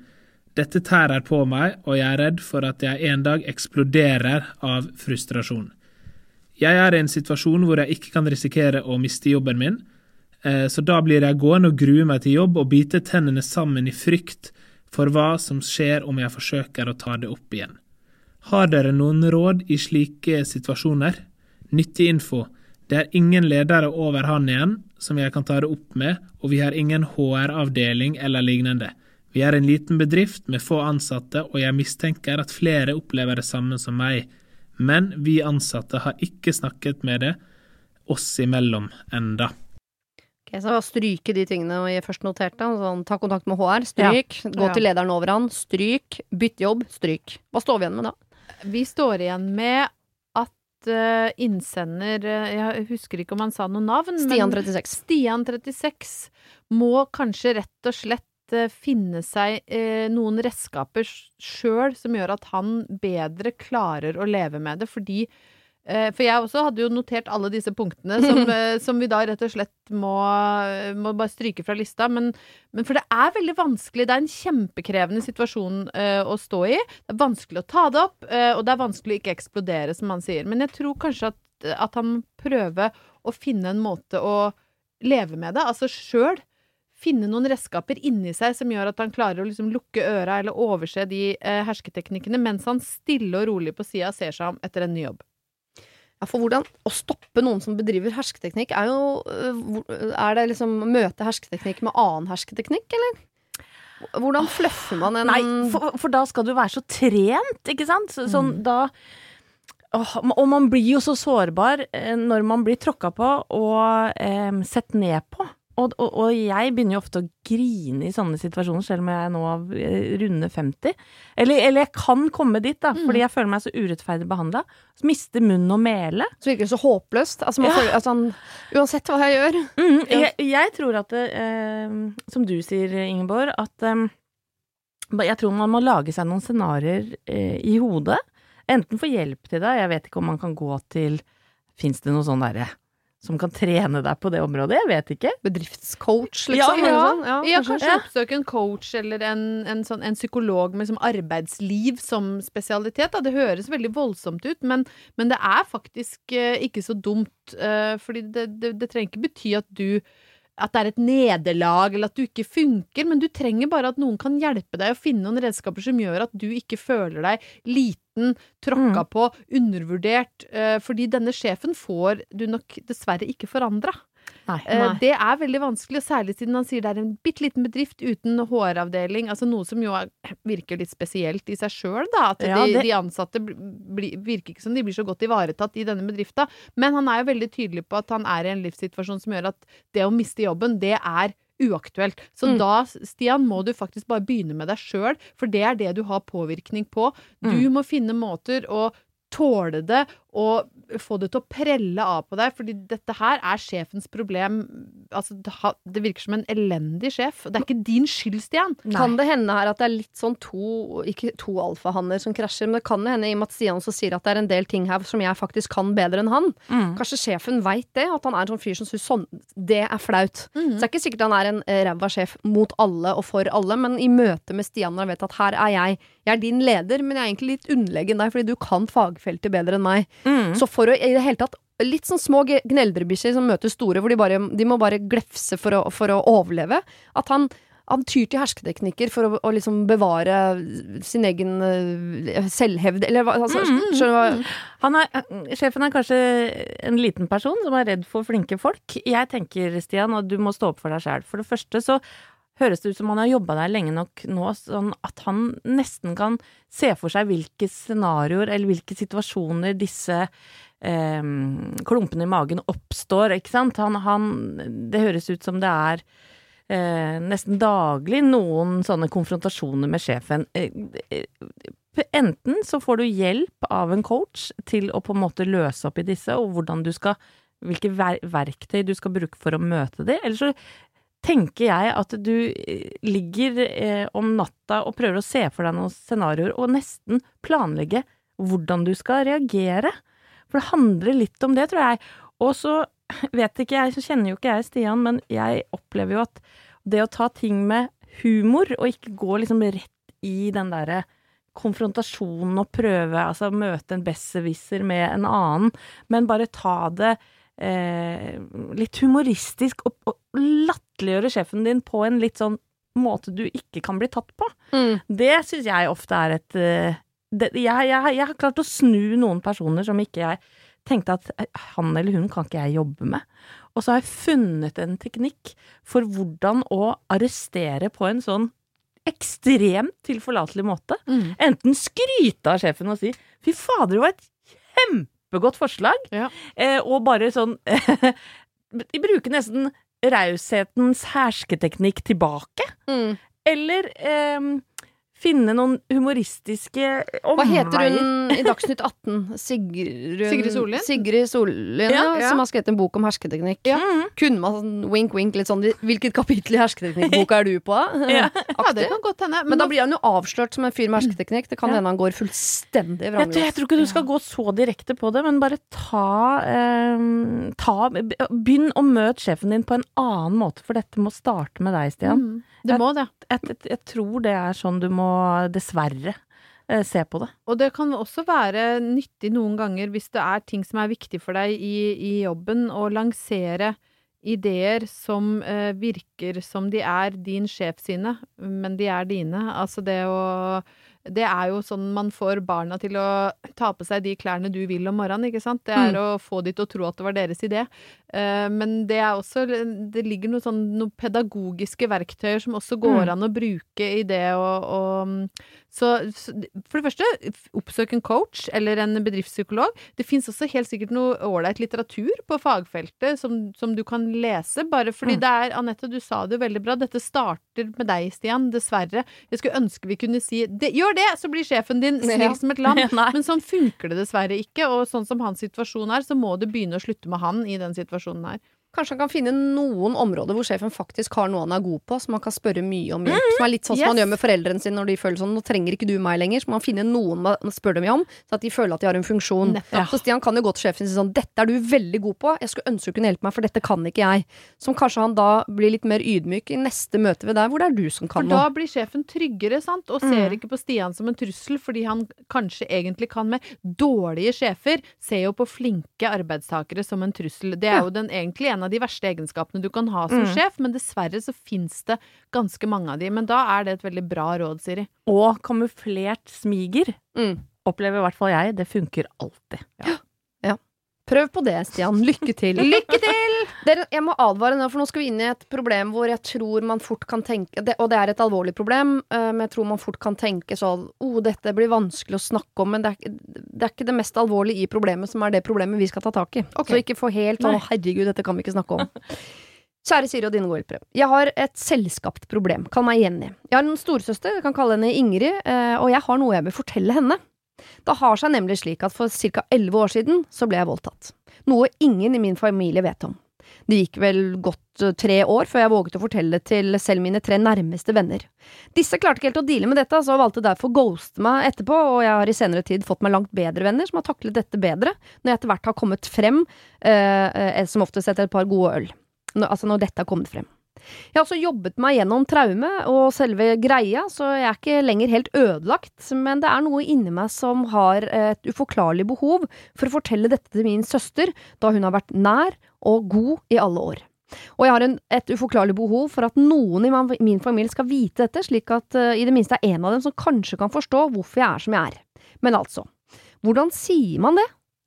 Dette tærer på meg, og jeg er redd for at jeg en dag eksploderer av frustrasjon. Jeg er i en situasjon hvor jeg ikke kan risikere å miste jobben min, eh, så da blir jeg gående og grue meg til jobb og bite tennene sammen i frykt for hva som skjer om jeg forsøker å ta det opp igjen. Har dere noen råd i slike situasjoner? Nyttig info. Det er ingen ledere over han igjen som jeg kan ta det opp med, og vi har ingen HR-avdeling eller lignende. Vi er en liten bedrift med få ansatte, og jeg mistenker at flere opplever det samme som meg. Men vi ansatte har ikke snakket med det oss imellom enda. Ok, så jeg stryke de tingene jeg først noterte. Sånn, ta kontakt med HR, stryk. Gå til lederen over han, stryk. Bytt jobb, stryk. Hva står vi igjen med da? Vi står igjen med innsender eh, Jeg husker ikke om han sa noe navn. Stian men 36. Stian 36 må kanskje rett og slett eh, finne seg eh, noen redskaper sjøl som gjør at han bedre klarer å leve med det, fordi eh, for jeg også hadde jo notert alle disse punktene som, eh, som vi da rett og slett må, må bare stryke fra lista. Men, men for det er veldig vanskelig. Det er en kjempekrevende situasjon uh, å stå i. Det er vanskelig å ta det opp, uh, og det er vanskelig å ikke eksplodere, som han sier. Men jeg tror kanskje at, at han må prøve å finne en måte å leve med det, altså sjøl. Finne noen redskaper inni seg som gjør at han klarer å liksom lukke øra eller overse de eh, hersketeknikkene, mens han stille og rolig på sida ser seg om etter en ny jobb. Ja, for hvordan Å stoppe noen som bedriver hersketeknikk, er jo øh, Er det liksom møte hersketeknikk med annen hersketeknikk, eller? Hvordan fluffer man en Nei, for, for da skal du være så trent, ikke sant? Så, sånn da og man blir jo så sårbar eh, når man blir tråkka på og eh, sett ned på. Og, og, og jeg begynner jo ofte å grine i sånne situasjoner, selv om jeg nå er runde 50. Eller, eller jeg kan komme dit, da, fordi jeg føler meg så urettferdig behandla. Mister munn og mele. Så virker det så håpløst. Altså, man Ja. føler, altså, uansett hva jeg gjør. Mm, jeg, jeg tror at eh, som du sier, Ingeborg, at eh, jeg tror man må lage seg noen scenarioer eh, i hodet. Enten få hjelp til det, jeg vet ikke om man kan gå til Fins det noe sånn derre som kan trene deg på det området? Jeg vet ikke. Bedriftscoach, liksom. Ja, ja. sånn. ja, Ja, kanskje. kanskje oppsøke en coach eller en, en, sånn, en psykolog med liksom arbeidsliv som spesialitet. Da. Det høres veldig voldsomt ut, men, men det er faktisk uh, ikke så dumt. Uh, fordi det, det, det trenger ikke bety at du at det er et nederlag, eller at du ikke funker, men du trenger bare at noen kan hjelpe deg å finne noen redskaper som gjør at du ikke føler deg liten, tråkka på, undervurdert, eh, fordi denne sjefen får du nok dessverre ikke forandra. Nei. Eh, Det er veldig vanskelig, og særlig siden han sier det er en bitte liten bedrift uten HR-avdeling. Altså noe som jo er, virker litt spesielt i seg sjøl, da. At Ja, de, det- de ansatte bli, bli, virker ikke som de blir så godt ivaretatt i denne bedrifta. Men han er jo veldig tydelig på at han er i en livssituasjon som gjør at det å miste jobben, det er uaktuelt. Så Mm. da, Stian, må du faktisk bare begynne med deg sjøl, for det er det du har påvirkning på. Du Mm. må finne måter å tåle det og få det til å prelle av på deg, fordi dette her er sjefens problem. Altså, det, virker som en elendig sjef. Det er ikke din skyld, Stian. Kan det hende her at det er litt sånn to Ikke to alfahanner som krasjer, men det kan hende i og med at Stian også sier at det er en del ting her som jeg faktisk kan bedre enn han. Mm. Kanskje sjefen veit det, at han er en sånn fyr som syns sånn Det er flaut. Mm. Så det er ikke sikkert han er en eh, ræva sjef mot alle og for alle, men i møte med Stian når han vet at her er jeg, jeg er din leder, men jeg er egentlig litt underlegen deg fordi du kan fagfeltet bedre enn meg. Mm. Så for å i det hele tatt litt sånn små gneldrebikkjer som møter store, hvor de, bare, de må bare glefse for å, for å overleve. At han, han tyr til hersketeknikker for å, å liksom bevare sin egen eh, selvhevd, eller hva altså, Skjønner du hva Han er, sjefen er kanskje en liten person som er redd for flinke folk. Jeg tenker, Stian, at du må stå opp for deg sjæl. For det første så høres det ut som han har jobba der lenge nok nå, sånn at han nesten kan se for seg hvilke scenarioer eller hvilke situasjoner disse eh, klumpene i magen oppstår, ikke sant. Han, han Det høres ut som det er eh, nesten daglig noen sånne konfrontasjoner med sjefen. Eh, eh, Enten så får du hjelp av en coach til å på en måte løse opp i disse, og hvordan du skal hvilke ver verktøy du skal bruke for å møte det, eller så tenker jeg at du eh, ligger eh, om natta og prøver å se for deg noen scenarioer, og nesten planlegge hvordan du skal reagere. For det handler litt om det, tror jeg. Og så vet ikke jeg, så kjenner jo ikke jeg Stian, men jeg opplever jo at det å ta ting med humor, og ikke gå liksom rett i den derre konfrontasjonen og prøve, altså møte en besserwisser med en annen, men bare ta det eh, litt humoristisk og, og latterliggjøre sjefen din på en litt sånn måte du ikke kan bli tatt på. Mm. Det syns jeg ofte er et eh, det, jeg, jeg, jeg har klart å snu noen personer som ikke jeg tenkte at eh, han eller hun kan ikke jeg jobbe med. Og så har jeg funnet en teknikk for hvordan å arrestere på en sånn ekstremt tilforlatelig måte. Mm. Enten skryte av sjefen og si 'fy fader, det var et kjempegodt forslag', Ja. eh, og bare sånn De bruker nesten raushetens hersketeknikk tilbake. Mm. Eller eh, finne noen humoristiske Hva heter hun i Dagsnytt 18? Sigrun Sigrid Sollien? Sigrid Sollien, Ja, ja, ja. som har skrevet en bok om hersketeknikk. Mm. Kunne man sånn wink-wink litt sånn Hvilket kapittel i hersketeknikkboka er du på? Ja. Ja, det kan godt hende. Men da blir han jo avslørt som en fyr med hersketeknikk. Det kan Ja. hende han går fullstendig Jeg, jeg tror ikke du skal gå så direkte på det, men bare ta, eh, ta Begynn å møte sjefen din på en annen måte, for dette må starte med deg, Stian. Mm, det må det. Jeg, jeg, jeg tror det er sånn du må dessverre eh, se på det. Og det kan også være nyttig noen ganger hvis det er ting som er viktig for deg i, i jobben, å lansere ideer som eh, virker som de er din sjef sine, men de er dine. Altså det å Det er jo sånn man får barna til å ta på seg de klærne du vil om morgenen, ikke sant. Det er å få de til å tro at det var deres idé. Eh, men det er også Det ligger noen sånn noe pedagogiske verktøyer som også går Mm. an å bruke i det å, å så, for det første, oppsøk en coach eller en bedriftspsykolog. Det fins også helt sikkert noe ålreit litteratur på fagfeltet som, som du kan lese, bare fordi Mm. det er Anette, du sa det jo veldig bra. Dette starter med deg, Stian. Dessverre. Jeg skulle ønske vi kunne si det, Gjør det, så blir sjefen din snill Ja. som et lam. Men sånn funker det dessverre ikke, og sånn som hans situasjon er, så må du begynne å slutte med han i den situasjonen her. Kanskje han kan finne noen områder hvor sjefen faktisk har noe han er god på, som han kan spørre mye om hjelp. Som er litt sånn som yes. han gjør med foreldrene sine når de føler sånn 'nå trenger ikke du meg lenger', så må han finne noen man spør dem om, så at de føler at de har en funksjon. Ja. Så Stian kan jo gå til sjefen og si sånn 'dette er du veldig god på, jeg skulle ønske du kunne hjelpe meg, for dette kan ikke jeg'. Som kanskje han da blir litt mer ydmyk i neste møte ved deg, hvor det er du som For da noe. blir sjefen tryggere, sant, og ser ikke på Stian som en trussel, fordi han kanskje egentlig kan med dårlige sjefer, ser jo på flinke arbeidstakere som en trussel. Det er jo den, egentlig en av de verste egenskapene du kan ha som Mm. sjef, men dessverre så fins det ganske mange av de. Men da er det et veldig bra råd, Siri. Og kamuflert smiger Mm. opplever i hvert fall jeg. Det funker alltid. Prøv på det, Stian. Lykke til. Lykke til! Dere, jeg må advare nå, for nå skal vi inn i et problem hvor jeg tror man fort kan tenke det, Og det er et alvorlig problem, eh, men jeg tror man fort kan tenke sånn oh, dette blir vanskelig å snakke om, men det er, det er ikke det mest alvorlige i problemet som er det problemet vi skal ta tak i. Okay. Så ikke få helt sånn 'Å, herregud, dette kan vi ikke snakke om. Kjære Siri og dine gode hjelpere. Jeg har et selvskapt problem. Kall meg Jenny. Jeg har en storesøster, jeg kan kalle henne Ingrid, eh, og jeg har noe jeg vil fortelle henne. Det har seg nemlig slik at for ca. elleve år siden så ble jeg voldtatt. Noe ingen i min familie vet om. Det gikk vel godt eh, tre år før jeg våget å fortelle det til selv mine tre nærmeste venner. Disse klarte ikke helt å deale med dette, så valgte derfor å ghoste meg etterpå, og jeg har i senere tid fått meg langt bedre venner som har taklet dette bedre, når jeg etter hvert har kommet frem, eh, eh, som oftest etter et par gode øl. Når, altså når dette har kommet frem. Jeg har også jobbet meg gjennom traume og selve greia, så jeg er ikke lenger helt ødelagt, men det er noe inni meg som har et uforklarlig behov for å fortelle dette til min søster, da hun har vært nær og god i alle år. Og jeg har en, et uforklarlig behov for at noen i min familie skal vite dette, slik at uh, i det minste er en av dem som kanskje kan forstå hvorfor jeg er som jeg er. Men altså, hvordan sier man det?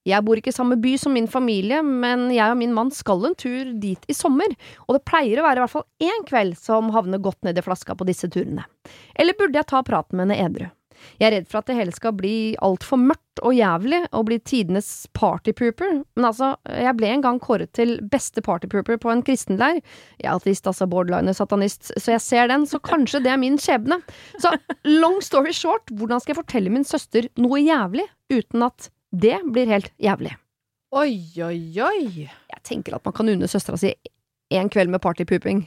Jeg bor ikke i samme by som min familie, men jeg og min mann skal en tur dit i sommer, og det pleier å være i hvert fall én kveld som havner godt ned i flaska på disse turene. Eller burde jeg ta praten med henne edru? Jeg er redd for at det hele skal bli altfor mørkt og jævlig og bli tidenes partypooper, men altså, jeg ble en gang kåret til beste partypooper på en kristenleir. Jeg er ateist, altså borderliner satanist, så jeg ser den, så kanskje det er min skjebne. Så long story short, hvordan skal jeg fortelle min søster noe jævlig uten at det blir helt jævlig? Oi, oi, oi. Jeg tenker at man kan unne søstera si en kveld med partypooping.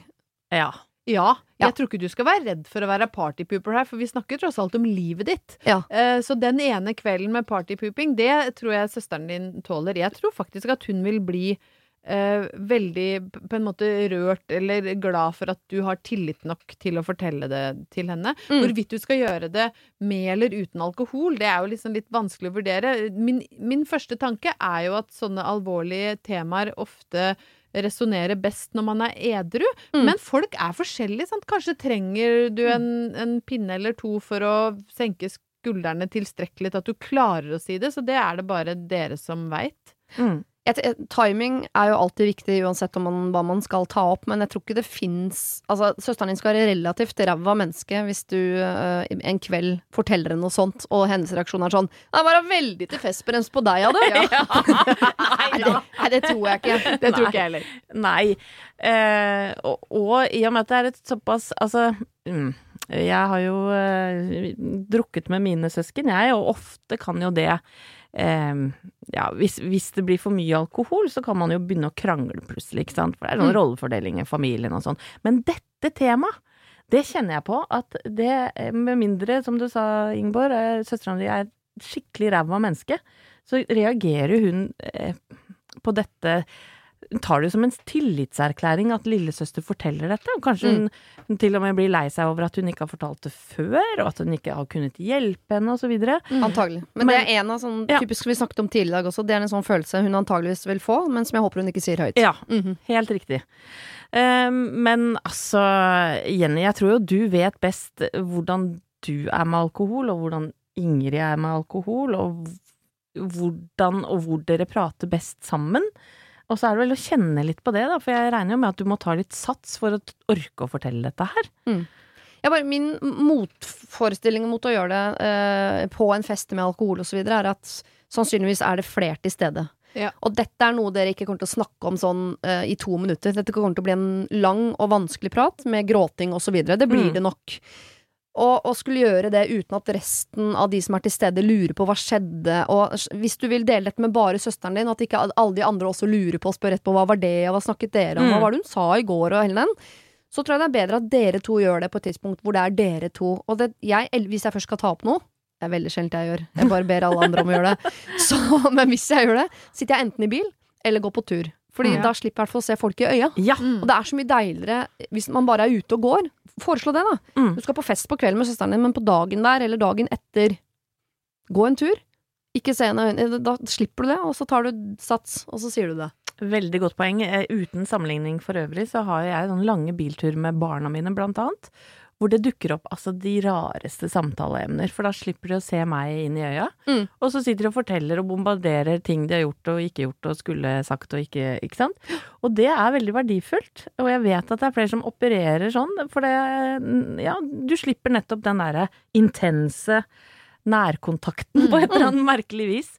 Ja. Ja, Ja. jeg tror ikke du skal være redd for å være partypooper her, for vi snakker tross alt om livet ditt. Ja. Eh, Så den ene kvelden med partypooping, det tror jeg søsteren din tåler. Jeg tror faktisk at hun vil bli eh, veldig på en måte rørt eller glad for at du har tillit nok til å fortelle det til henne. Mm. Hvorvidt du skal gjøre det med eller uten alkohol, det er jo liksom litt vanskelig å vurdere. Min, min første tanke er jo at sånne alvorlige temaer ofte resonnerer best når man er edru. Mm. Men folk er forskjellige, sant. Kanskje trenger du en, en pinne eller to for å senke skuldrene tilstrekkelig til at du klarer å si det, så det er det bare dere som veit. Mm. Jeg, et, timing er jo alltid viktig uansett om man, hva man skal ta opp, men jeg tror ikke det fins Altså, søsteren din skal være relativt ræva menneske hvis du uh, en kveld forteller henne noe sånt, og hennes reaksjon er sånn Det var veldig til festbrems på deg, ja, du. Nei, det, nei, det tror jeg ikke. Det tror ikke jeg heller. Nei. Uh, og, og i og med at det er et såpass Altså mm, Jeg har jo eh, drukket med mine søsken, jeg, og ofte kan jo det ja, hvis, hvis det blir for mye alkohol, så kan man jo begynne å krangle plutselig, ikke sant. For det er sånn Mm. rollefordeling i familien og sånn. Men dette temaet, det kjenner jeg på at det, med mindre, som du sa, Ingeborg, eh, søstera di er skikkelig ræva menneske, så reagerer hun eh, på dette tar det jo som en tillitserklæring at lillesøster forteller dette. og Kanskje hun, hun til og med blir lei seg over at hun ikke har fortalt det før, og at hun ikke har kunnet hjelpe henne, osv. Antagelig. Men, det er en av sånn Ja. typisk vi snakket om tidligere i dag også. Det er en sånn følelse hun antageligvis vil få, men som jeg håper hun ikke sier høyt. Ja, Mhm. helt riktig. Um, men altså, Jenny, jeg tror jo du vet best hvordan du er med alkohol, og hvordan Ingrid er med alkohol, og hvordan og hvor dere prater best sammen. Og så er det vel å kjenne litt på det, da, for jeg regner jo med at du må ta litt sats for å orke å fortelle dette her. Jeg bare, min motforestilling mot å gjøre det eh, på en fest med alkohol osv., er at sannsynligvis er det flere til stede. Ja. Og dette er noe dere ikke kommer til å snakke om sånn eh, i to minutter. Dette kommer til å bli en lang og vanskelig prat med gråting osv. Det blir Mm. det nok. Og, og skulle gjøre det uten at resten av de som er til stede, lurer på hva skjedde. Og hvis du vil dele dette med bare søsteren din, at ikke alle de andre også lurer på og spør etterpå hva var det, og hva snakket dere om, Mm. hva var det hun sa i går, og hele den så tror jeg det er bedre at dere to gjør det på et tidspunkt hvor det er dere to. Og det, jeg, hvis jeg først skal ta opp noe Det er veldig sjelden jeg gjør. Jeg bare ber alle andre om å gjøre det. Så, men hvis jeg gjør det, sitter jeg enten i bil eller går på tur. Fordi Ja. da slipper jeg i hvert fall å se folk i øya. Ja. Og det er så mye deiligere hvis man bare er ute og går. Foreslå det, da. Mm. Du skal på fest på kvelden med søsteren din, men på dagen der, eller dagen etter, gå en tur. Ikke se henne i øynene. Da slipper du det, og så tar du sats, og så sier du det. Veldig godt poeng. Eh, Uten sammenligning for øvrig, så har jeg sånn lange bilturer med barna mine, blant annet. Hvor det dukker opp altså de rareste samtaleemner, for da slipper de å se meg inn i øya. Mm. Og så sitter de og forteller og bombarderer ting de har gjort og ikke gjort og skulle sagt og ikke, ikke sant. Og det er veldig verdifullt. Og jeg vet at det er flere som opererer sånn, for det Ja, du slipper nettopp den derre intense nærkontakten på et eller annet merkelig vis.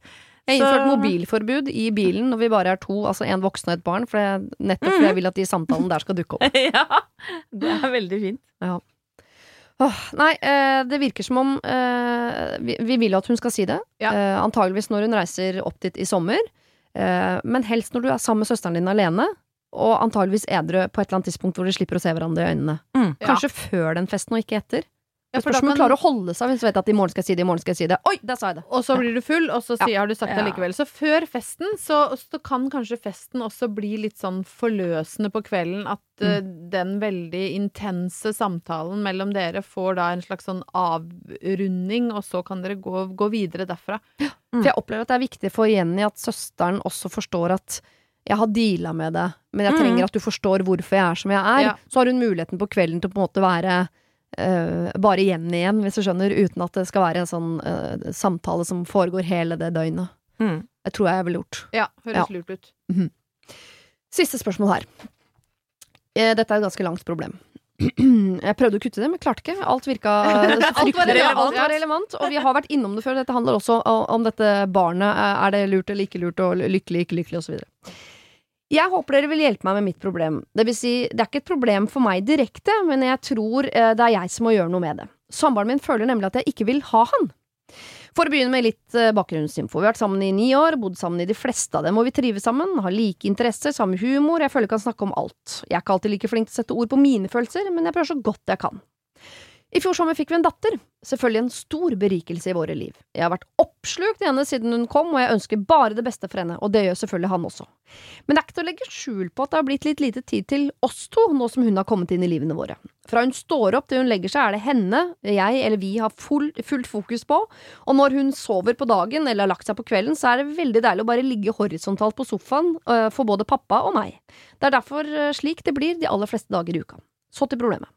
Jeg har innført mobilforbud i bilen når vi bare er to, altså en voksen og et barn, for jeg, nettopp fordi jeg vil at de samtalene der skal dukke opp. ja, det er veldig fint. Åh, nei, eh, det virker som om eh, vi, vi vil jo at hun skal si det. Ja. Eh, antageligvis når hun reiser opp dit i sommer. Eh, men helst når du er sammen med søsteren din alene. Og antageligvis edru på et eller annet tidspunkt hvor de slipper å se hverandre i øynene. Mm. Kanskje før den festen og ikke etter. Ja, for da Spørs om hun kan- klarer å holde seg hvis du vet at i morgen skal jeg si det, i morgen skal jeg si det. Oi, der sa jeg det! Og så blir du full, og så sier, har du sagt det Ja. likevel. Så før festen så, så kan kanskje festen også bli litt sånn forløsende på kvelden. At eh, den veldig intense samtalen mellom dere får da en slags sånn avrunding, og så kan dere gå, gå videre derfra. For jeg opplever at det er viktig for Jenny at søsteren også forstår at jeg har deala med det, men jeg Mm. trenger at du forstår hvorfor jeg er som jeg er. Ja. Så har hun muligheten på kvelden til å på en måte være eh, bare igjen igjen, hvis du skjønner, uten at det skal være en sånn uh, samtale som foregår hele det døgnet. Mm. Det tror jeg jeg ville gjort. Ja, høres lurt ut. Siste spørsmål her. Eh, Dette er et ganske langt problem. Jeg prøvde å kutte det, men klarte ikke. Alt virka fryktelig relevant. Alt var relevant, og vi har vært innom det før. Dette handler også om dette barnet. Er det lurt eller ikke lurt, og lykkelig, ikke lykkelig, osv. Jeg håper dere vil hjelpe meg med mitt problem. Det vil si, det er ikke et problem for meg direkte, men jeg tror eh, det er jeg som må gjøre noe med det. Samboeren min føler nemlig at jeg ikke vil ha han. For å begynne med litt eh, bakgrunnsinfo. Vi har vært sammen i ni år, bodd sammen i de fleste av dem, og vi trives sammen, har like interesser, samme humor, jeg føler jeg kan snakke om alt. Jeg er ikke alltid like flink til å sette ord på mine følelser, men jeg prøver så godt jeg kan. I fjor sommer fikk vi en datter, selvfølgelig en stor berikelse i våre liv. Jeg har vært oppslukt i henne siden hun kom, og jeg ønsker bare det beste for henne, og det gjør selvfølgelig han også. Men det er ikke til å legge skjul på at det har blitt litt lite tid til oss to, nå som hun har kommet inn i livene våre. Fra hun står opp til hun legger seg, er det henne, jeg eller vi har full, fullt fokus på, og når hun sover på dagen eller har lagt seg på kvelden, så er det veldig deilig å bare ligge horisontalt på sofaen øh, for både pappa og meg. Det er derfor øh, slik det blir de aller fleste dager i uka. Så til problemet.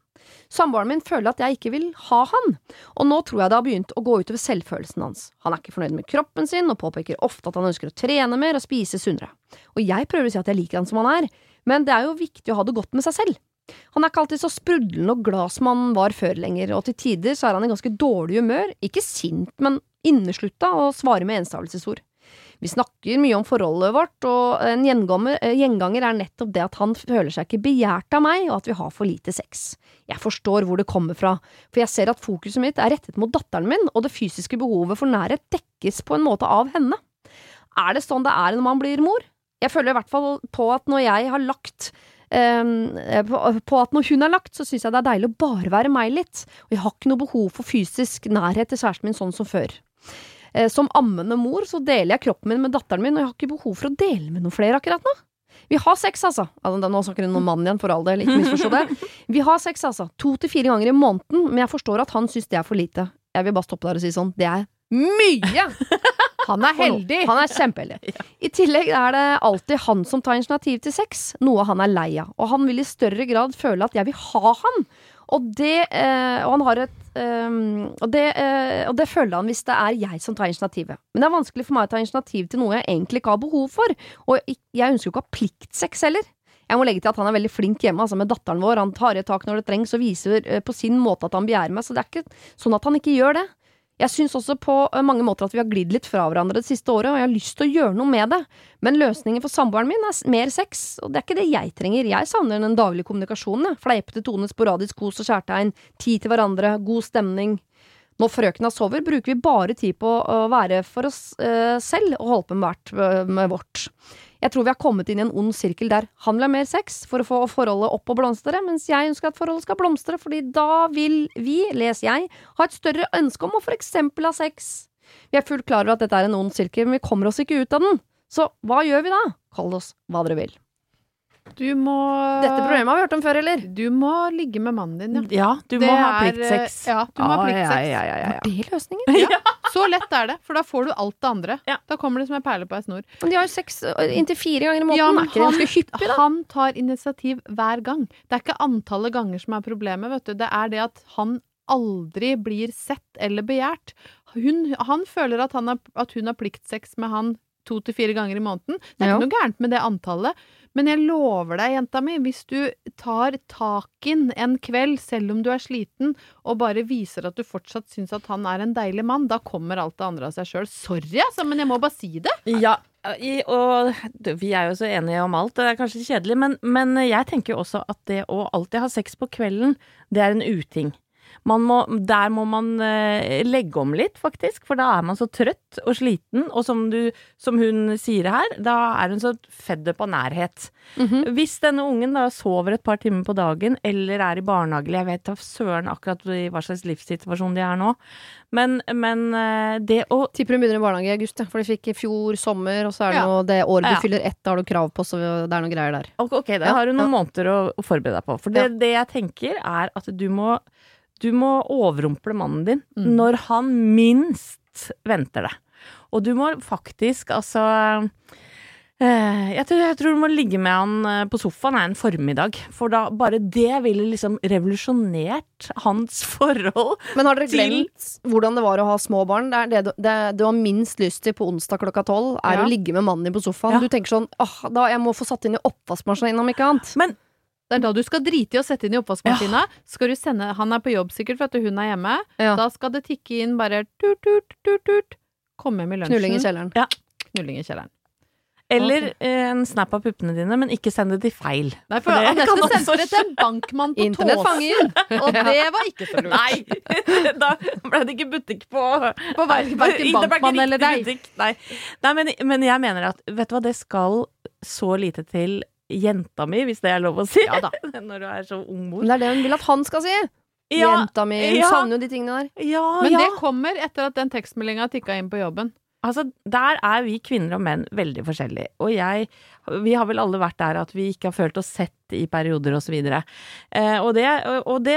Samboeren min føler at jeg ikke vil ha han, og nå tror jeg det har begynt å gå utover selvfølelsen hans. Han er ikke fornøyd med kroppen sin, og påpeker ofte at han ønsker å trene mer og spise sunnere. Og jeg prøver å si at jeg liker han som han er, men det er jo viktig å ha det godt med seg selv. Han er ikke alltid så sprudlende og glad som han var før lenger, og til tider så er han i ganske dårlig humør, ikke sint, men inneslutta og svarer med enstavelsesord. Vi snakker mye om forholdet vårt, og en gjenganger, eh, er nettopp det at han føler seg ikke begjært av meg, og at vi har for lite sex. Jeg forstår hvor det kommer fra, for jeg ser at fokuset mitt er rettet mot datteren min, og det fysiske behovet for nærhet dekkes på en måte av henne. Er det sånn det er når man blir mor? Jeg føler i hvert fall på at når jeg har lagt Um, på, at når hun er lagt, så syns jeg det er deilig å bare være meg litt, og jeg har ikke noe behov for fysisk nærhet til kjæresten min sånn som før. Eh, Som ammende mor så deler jeg kroppen min med datteren min, og jeg har ikke behov for å dele med noen flere akkurat nå. Vi har sex, altså. altså nå snakker hun om mannen igjen, for all del, ikke misforstå det. Vi har sex, altså. To til fire ganger i måneden, men jeg forstår at han syns det er for lite. Jeg vil bare stoppe der og si sånn, det er mye! Han er heldig! Han er kjempeheldig. I tillegg er det alltid han som tar initiativ til sex, noe han er lei av. Og han vil i større grad føle at jeg vil ha han. Og det, eh, og han har et eh, og, det, uh, og det føler han hvis det er jeg som tar initiativet. Men det er vanskelig for meg å ta initiativ til noe jeg egentlig ikke har behov for. Og jeg ønsker jo ikke å ha pliktsex heller. Jeg må legge til at han er veldig flink hjemme altså med datteren vår. Han tar i et tak når det trengs og viser eh, på sin måte at han begjærer meg. Så det er ikke sånn at han ikke gjør det. Jeg syns også på eh, mange måter at vi har glidd litt fra hverandre det siste året, og jeg har lyst til å gjøre noe med det. Men løsningen for samboeren min er mer sex, og det er ikke det jeg trenger. Jeg savner den daglige kommunikasjonen. Fleipete tone, sporadisk kos og kjærtegn, tid til hverandre, god stemning. Når frøkena sover, bruker vi bare tid på å være for oss eh, selv og holde på med, hvert, eh, med vårt. Jeg tror vi har kommet inn i en ond sirkel der han vil ha mer sex for å få forholdet opp og blomstre, mens jeg ønsker at forholdet skal blomstre, fordi da vil vi, les jeg, ha et større ønske om å for eksempel ha sex. Vi er fullt klar over at dette er en ond sirkel, men vi kommer oss ikke ut av den. Så hva gjør vi da? Kall oss hva dere vil. Du må Dette problemet har vi hørt om før, eller? Du må ligge med mannen din, ja. Ja, du Det må ha er, pliktsex. eh, Ja, du må ha Ah, pliktsex. Ja, ja, ja, Var det løsningen? Ja, så lett er det, for da får du alt det andre. Da kommer det som en perle på ei snor. Men de har jo sex inntil fire ganger i måneden. Ja, er han, hyppig, han tar initiativ hver gang. Det er ikke antallet ganger som er problemet, vet du. Det er det at han aldri blir sett eller begjært. Hun, han føler at, han har, at hun har pliktsex med han to til fire ganger i måneden. Det er Ja. ikke noe gærent med det antallet. Men jeg lover deg, jenta mi, hvis du tar taken en kveld, selv om du er sliten, og bare viser at du fortsatt syns at han er en deilig mann, da kommer alt det andre av seg sjøl. Sorry, altså, men jeg må bare si det. Ja, og vi er jo så enige om alt. Det er kanskje kjedelig, men, men jeg tenker jo også at det å alltid ha sex på kvelden, det er en uting. Man må, der må man eh, legge om litt, faktisk, for da er man så trøtt og sliten, og som, du, som hun sier her, da er hun så fedd på nærhet. Mhm. Hvis denne ungen da sover et par timer på dagen, eller er i barnehage, eller jeg vet da søren akkurat hva slags livssituasjon de er nå, men, men eh, det å Tipper hun begynner i barnehage i august, ja. for de fikk i fjor sommer, og så er det Ja. noe det året du Ja. fyller ett, da har du krav på, så det er noe greier der. Ok, da har du noen måneder å, å forberede deg på. For det, det jeg tenker, er at du må, du må overrumple mannen din Mm. når han minst venter det. Og du må faktisk, altså eh, jeg, tror, jeg tror du må ligge med han eh, på sofaen en formiddag. For da bare det ville liksom revolusjonert hans forhold. Men har dere glemt hvordan det var å ha små barn? Det er det det du har minst lyst til på onsdag klokka tolv, er Ja. å ligge med mannen din på sofaen. Ja. Du tenker sånn åh, da jeg må få satt inn i oppvaskmaskinen om ikke annet. Men Det er da du skal drite i å sette inn i oppvaskmaskina. Skal du sende Han er på jobb sikkert for at hun er hjemme. Ja. Da skal det tikke inn bare tut, tut, tut, tut. Kom hjem i lunsjen. Knulling i kjelleren. Knulling i kjelleren. Eller Ok. eh, en snap av puppene dine, men ikke send det til feil. Nei, for For Anette kan også sendte det til en bankmann på Tåsen, og det var ikke så lurt. Nei! da ble det ikke butikk på På verken, bankmann eller deg. Nei, Nei men, men jeg mener at Vet du hva, det skal så lite til jenta mi, hvis det er lov å si, Ja da. når du er så ung mor. Men det er det hun vil at han skal si. Ja, Jenta mi. Hun ja. savner jo de tingene der. ja, Men ja. det kommer etter at den tekstmeldinga tikka inn på jobben. Altså, der er vi kvinner og menn veldig forskjellige. Og jeg Vi har vel alle vært der at vi ikke har følt oss sett i perioder og så videre. Eh, og det, og det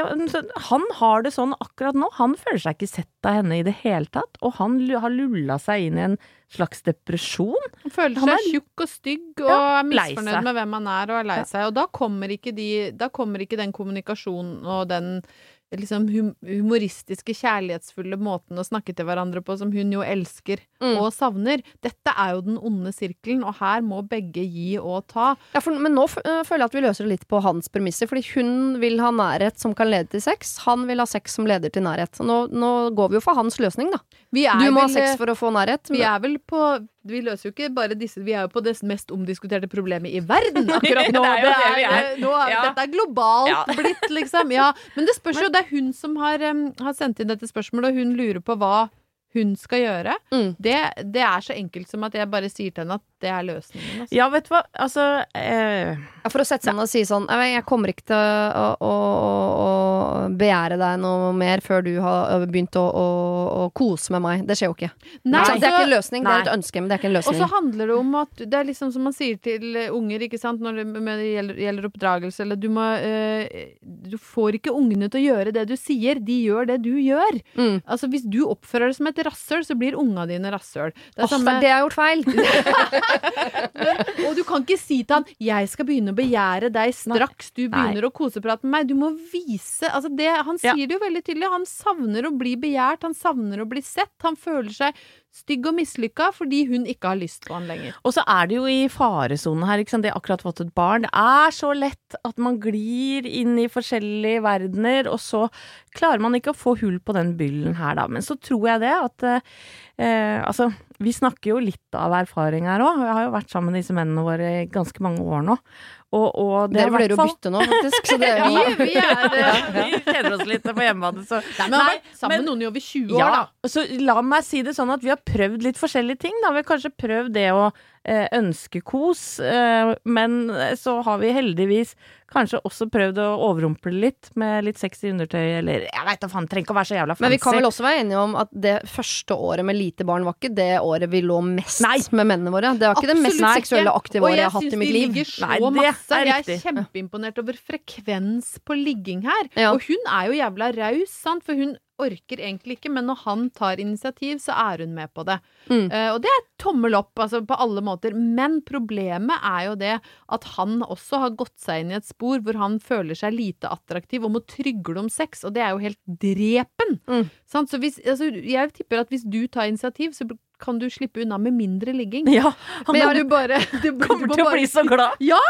Han har det sånn akkurat nå. Han føler seg ikke sett av henne i det hele tatt. Og han har lulla seg inn i en slags depresjon. Han føler Han seg er- tjukk og stygg og Ja, er misfornøyd med hvem han er og er lei seg. Og da kommer ikke, de, da kommer ikke den kommunikasjonen og den liksom humoristiske, kjærlighetsfulle måten å snakke til hverandre på som hun jo elsker Mm. og savner. Dette er jo den onde sirkelen, og her må begge gi og ta. Ja, for, men nå øh, føler jeg at vi løser det litt på hans premisser. Fordi hun vil ha nærhet som kan lede til sex. Han vil ha sex som leder til nærhet. Nå, nå går vi jo for hans løsning, da. Vi Du må ha sex for å få nærhet. Vi er vel på Vi løser jo ikke bare disse Vi er jo på det mest omdiskuterte problemet i verden akkurat nå. Det er jo det vi er. nå Ja. Dette er globalt Ja. blitt, liksom. Ja. Men det spørs jo, det er hun som har, um, har sendt inn dette spørsmålet, og hun lurer på hva hun skal gjøre. Mm. Det, det er så enkelt som at jeg bare sier til henne at det er løsningen. Altså. Ja, vet du hva, altså eh, for å sette seg ned og si sånn «Jeg kommer ikke til å, å, å, å begjære deg noe mer før du har begynt å, å, å kose med meg. Det skjer jo ikke. Nei, det er ikke en løsning. løsning, det er et ønske, men det er ikke en og så handler det om at det er liksom som man sier til unger, ikke sant, når det, med det gjelder, gjelder oppdragelse, eller du må eh, Du får ikke ungene til å gjøre det du sier, de gjør det du gjør. Mm. Altså Hvis du oppfører deg som et rasshøl, så blir unga dine rasshøl. Det er det samme- er det jeg har gjort feil! Og du kan ikke si til han 'jeg skal begynne å begjære deg straks du begynner å koseprate med meg'. Du må vise altså det, Han Ja. sier det jo veldig tydelig. Han savner å bli begjært, han savner å bli sett. Han føler seg stygg og mislykka fordi hun ikke har lyst på han lenger. Og så er det jo i faresonen her, ikke sant. De har akkurat fått et barn. Det er så lett at man glir inn i forskjellige verdener, og så klarer man ikke å få hull på den byllen her, da. Men så tror jeg det at eh, Altså, vi snakker jo litt av erfaring her òg. Jeg har jo vært sammen med disse mennene våre i ganske mange år nå. Og, og det Dere vurderer å bytte nå, faktisk. Så det er Vi, vi er eh, vi kjenner oss litt på hjemmebane, så Nei, men han sammen med noen i over 20 år, Ja, da. så la meg si det sånn at vi har prøvd litt forskjellige ting. Da. Vi har kanskje prøvd det å eh, ønske kos, eh, men så har vi heldigvis kanskje også prøvd å overrumple litt med litt sexy undertøy, eller jeg veit da faen, trenger ikke å være så jævla fancy. Men vi kan vel også være enige om at det første året med lite barn var ikke det året vi lå mest Nei. med mennene våre. Det var ikke det mest Absolutt seksuelle aktive året jeg har hatt i mitt liv. Og jeg syns de ligger så Nei, masse. er Jeg er kjempeimponert over frekvens på ligging her. Ja. Og hun er jo jævla raus, sant, for hun orker egentlig ikke, men når han tar initiativ, så er hun med på det. Mm. Uh, og det er tommel opp, altså på alle måter. Men problemet er jo det at han også har gått seg inn i et spor hvor han føler seg lite attraktiv og må trygle om sex, og det er jo helt drepen. Mm. Sant? Så hvis, altså, jeg tipper at hvis du tar initiativ, så kan du slippe unna med mindre ligging. Ja, han Men du bare du, kommer du til å bare- bli så glad. Ja!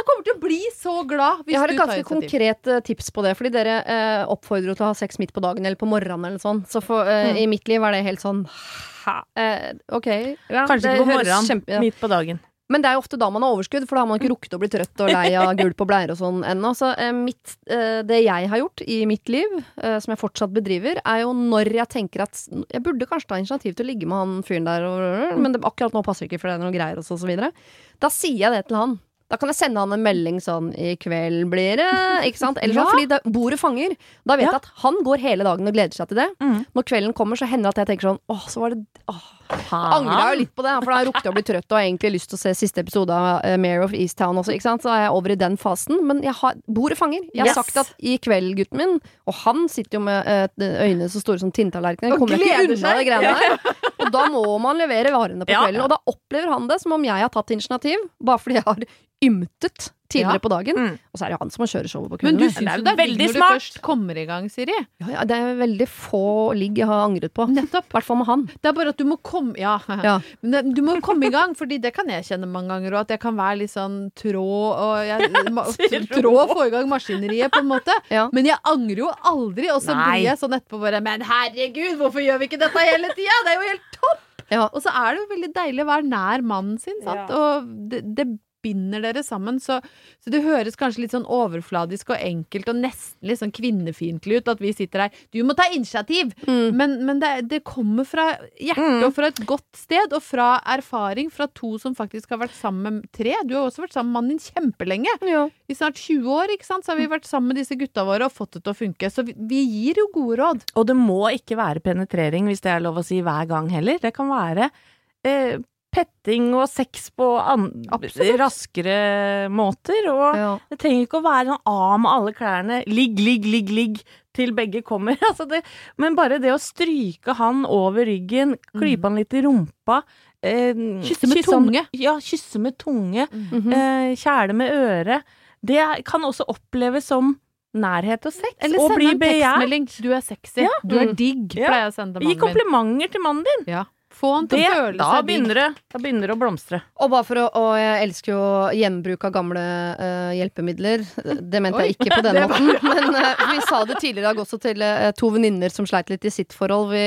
Han kommer til å bli så glad hvis Jeg har et ganske konkret eh, tips på det, fordi dere eh, oppfordrer til å ha sex midt på dagen eller på morgenen eller sånn. Så for, eh, Mm. i mitt liv er det helt sånn hæ? Eh, OK. Ja, Kanskje ikke på morgenen, kjempe- ja. midt på dagen. Men det er jo ofte da man har overskudd, for da har man ikke rukket å bli trøtt og lei av gulp og bleier og sånn ennå. Så eh, mitt, eh, det jeg har gjort i mitt liv, eh, som jeg fortsatt bedriver, er jo når jeg tenker at jeg burde kanskje ta initiativ til å ligge med han fyren der, men det, akkurat nå passer ikke, for det er noe greier og så, og så videre. Da sier jeg det til han. Da kan jeg sende han en melding sånn 'I kveld blir det', ikke sant? Eller sånn, Ja. fordi det, bordet fanger. Da vet Ja. jeg at han går hele dagen og gleder seg til det. Mm. Når kvelden kommer, så hender det at jeg tenker sånn 'Åh, så var det åh, Angra jo litt på det, for da har jeg rukket å bli trøtt og har egentlig lyst til å se siste episode av uh, Mare of Easttown også, ikke sant. Så er jeg over i den fasen. Men jeg har, bordet fanger. Jeg har Yes. sagt at i kveld, gutten min, og han sitter jo med øynene øyne så store som tinntallerkener, Og kommer ikke unna seg. det greiene der. Og da må man levere varene på kvelden. Og da opplever han det som om jeg har tatt initiativ, bare fordi jeg har ymtet tidligere Ja. på dagen. Mm. Og så er det han som kjører showet på Men du syns er jo det er veldig veldig når du først kommer i gang, Siri? Ja, ja, det er veldig få ligg jeg har angret på. Nettopp. I hvert fall med han. Det er bare at du må komme Ja. Ja. Men du må komme i gang, Fordi det kan jeg kjenne mange ganger òg. At jeg kan være litt sånn trå og jeg, ma, Trå og få i gang maskineriet, på en måte. Ja. Men jeg angrer jo aldri. Og så Nei. blir jeg sånn etterpå bare Men herregud, hvorfor gjør vi ikke dette hele tida? Det er jo helt topp! Ja. Og så er det jo veldig deilig å være nær mannen sin, sant? Ja. Og det, det binder dere sammen. Så, så det høres kanskje litt sånn overfladisk og enkelt og nesten litt sånn kvinnefiendtlig ut at vi sitter her Du må ta initiativ! Mm. Men, men det, det kommer fra hjertet Mm. og fra et godt sted, og fra erfaring fra to som faktisk har vært sammen med tre. Du har også vært sammen med mannen din kjempelenge. Ja. I snart 20 år ikke sant? så har vi vært sammen med disse gutta våre og fått det til å funke. Så vi, vi gir jo gode råd. Og det må ikke være penetrering, hvis det er lov å si hver gang heller. Det kan være eh, petting og sex på raskere måter. Og Ja. det trenger ikke å være sånn A med alle klærne, ligg, ligg, ligg, ligg, til begge kommer. Altså det, men bare det å stryke han over ryggen, klype han litt i rumpa eh, Kysse med kysse, tunge. Ja, kysse med tunge. Mhm. eh, kjæle med øre. Det kan også oppleves som nærhet og sex. Eller bli en tekstmelding. Du er sexy. Ja. Du er Mm. digg. Ja. Pleier jeg å sende Gi mannen min. komplimenter til mannen din. Ja. Få han til Det, å føle da, seg digg. begynner det, da begynner det å blomstre. Og bare for å Og jeg elsker jo gjenbruk av gamle uh, hjelpemidler. Det mente jeg ikke på den måten. Men uh, vi sa det tidligere i dag også til uh, to venninner som sleit litt i sitt forhold. Vi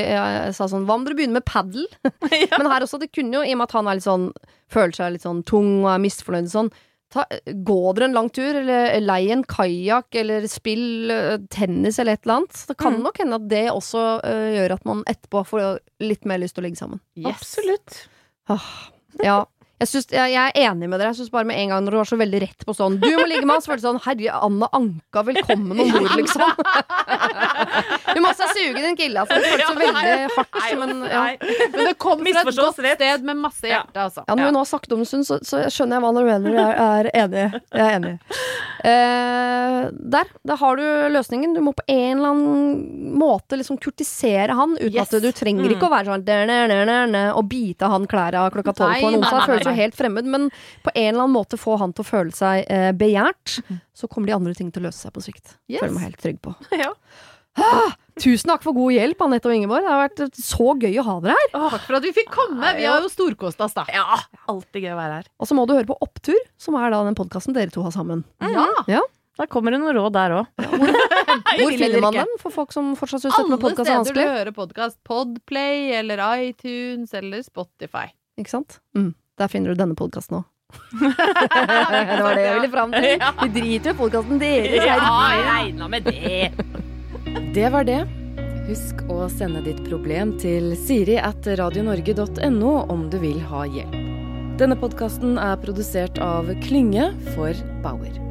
sa sånn Hva om dere begynner med padel? Men her også, det kunne jo, i og med at han er litt sånn føler seg litt sånn tung og er misfornøyd og sånn Ta, gå dere en lang tur, eller lei en kajakk, eller spill tennis eller et eller annet. Det kan Mm. nok hende at det også uh, gjør at man etterpå får litt mer lyst til å ligge sammen. Yes. Absolutt. Ah, ja. Jeg, synes, jeg, jeg er enig med dere. Jeg synes bare med en gang når du var så veldig rett på sånn Du må ligge med han, så var det sånn Herre, Anna Anka, velkommen om bord, liksom. du må også suge din kille, altså. Det føltes så veldig hardt, men ja. Men det kom fra et godt rett. sted med masse hjerte, altså. Ja, når hun nå har sagt om en så, så skjønner jeg hva dere mener. Jeg er enig. Jeg er enig. Eh, der. Da har du løsningen. Du må på en eller annen måte liksom kurtisere han, uten Yes. at du trenger ikke å være sånn der, der, der, der, der, og bite han klærne klokka tolv på en onsdag. Nei. helt fremmed, men på en eller annen måte få han til å føle seg eh, begjært. mm. Så kommer de andre ting til å løse seg på sikt. Yes. Føler meg helt trygg på. Ja. Tusen takk for god hjelp, Anette og Ingeborg. Det har vært så gøy å ha dere her. Takk for at vi fikk komme. Vi har jo storkost oss, da. Ja, alltid gøy å være her. Og så må du høre på Opptur, som er da den podkasten dere to har sammen. Ja. Da kommer det noen råd der òg. Hvor vil finner man dem for folk som fortsatt syns dette Alle med podkast er steder du hører podkast. Podplay eller iTunes eller Spotify. Ikke sant? Mm. Der finner du denne podkasten òg. det var det jeg ville fram til. Vi driter jo i podkasten deres. Ja, jeg regna med det. Det var det. Husk å sende ditt problem til siri at radionorge.no om du vil ha hjelp. Denne podkasten er produsert av Klynge for Bauer.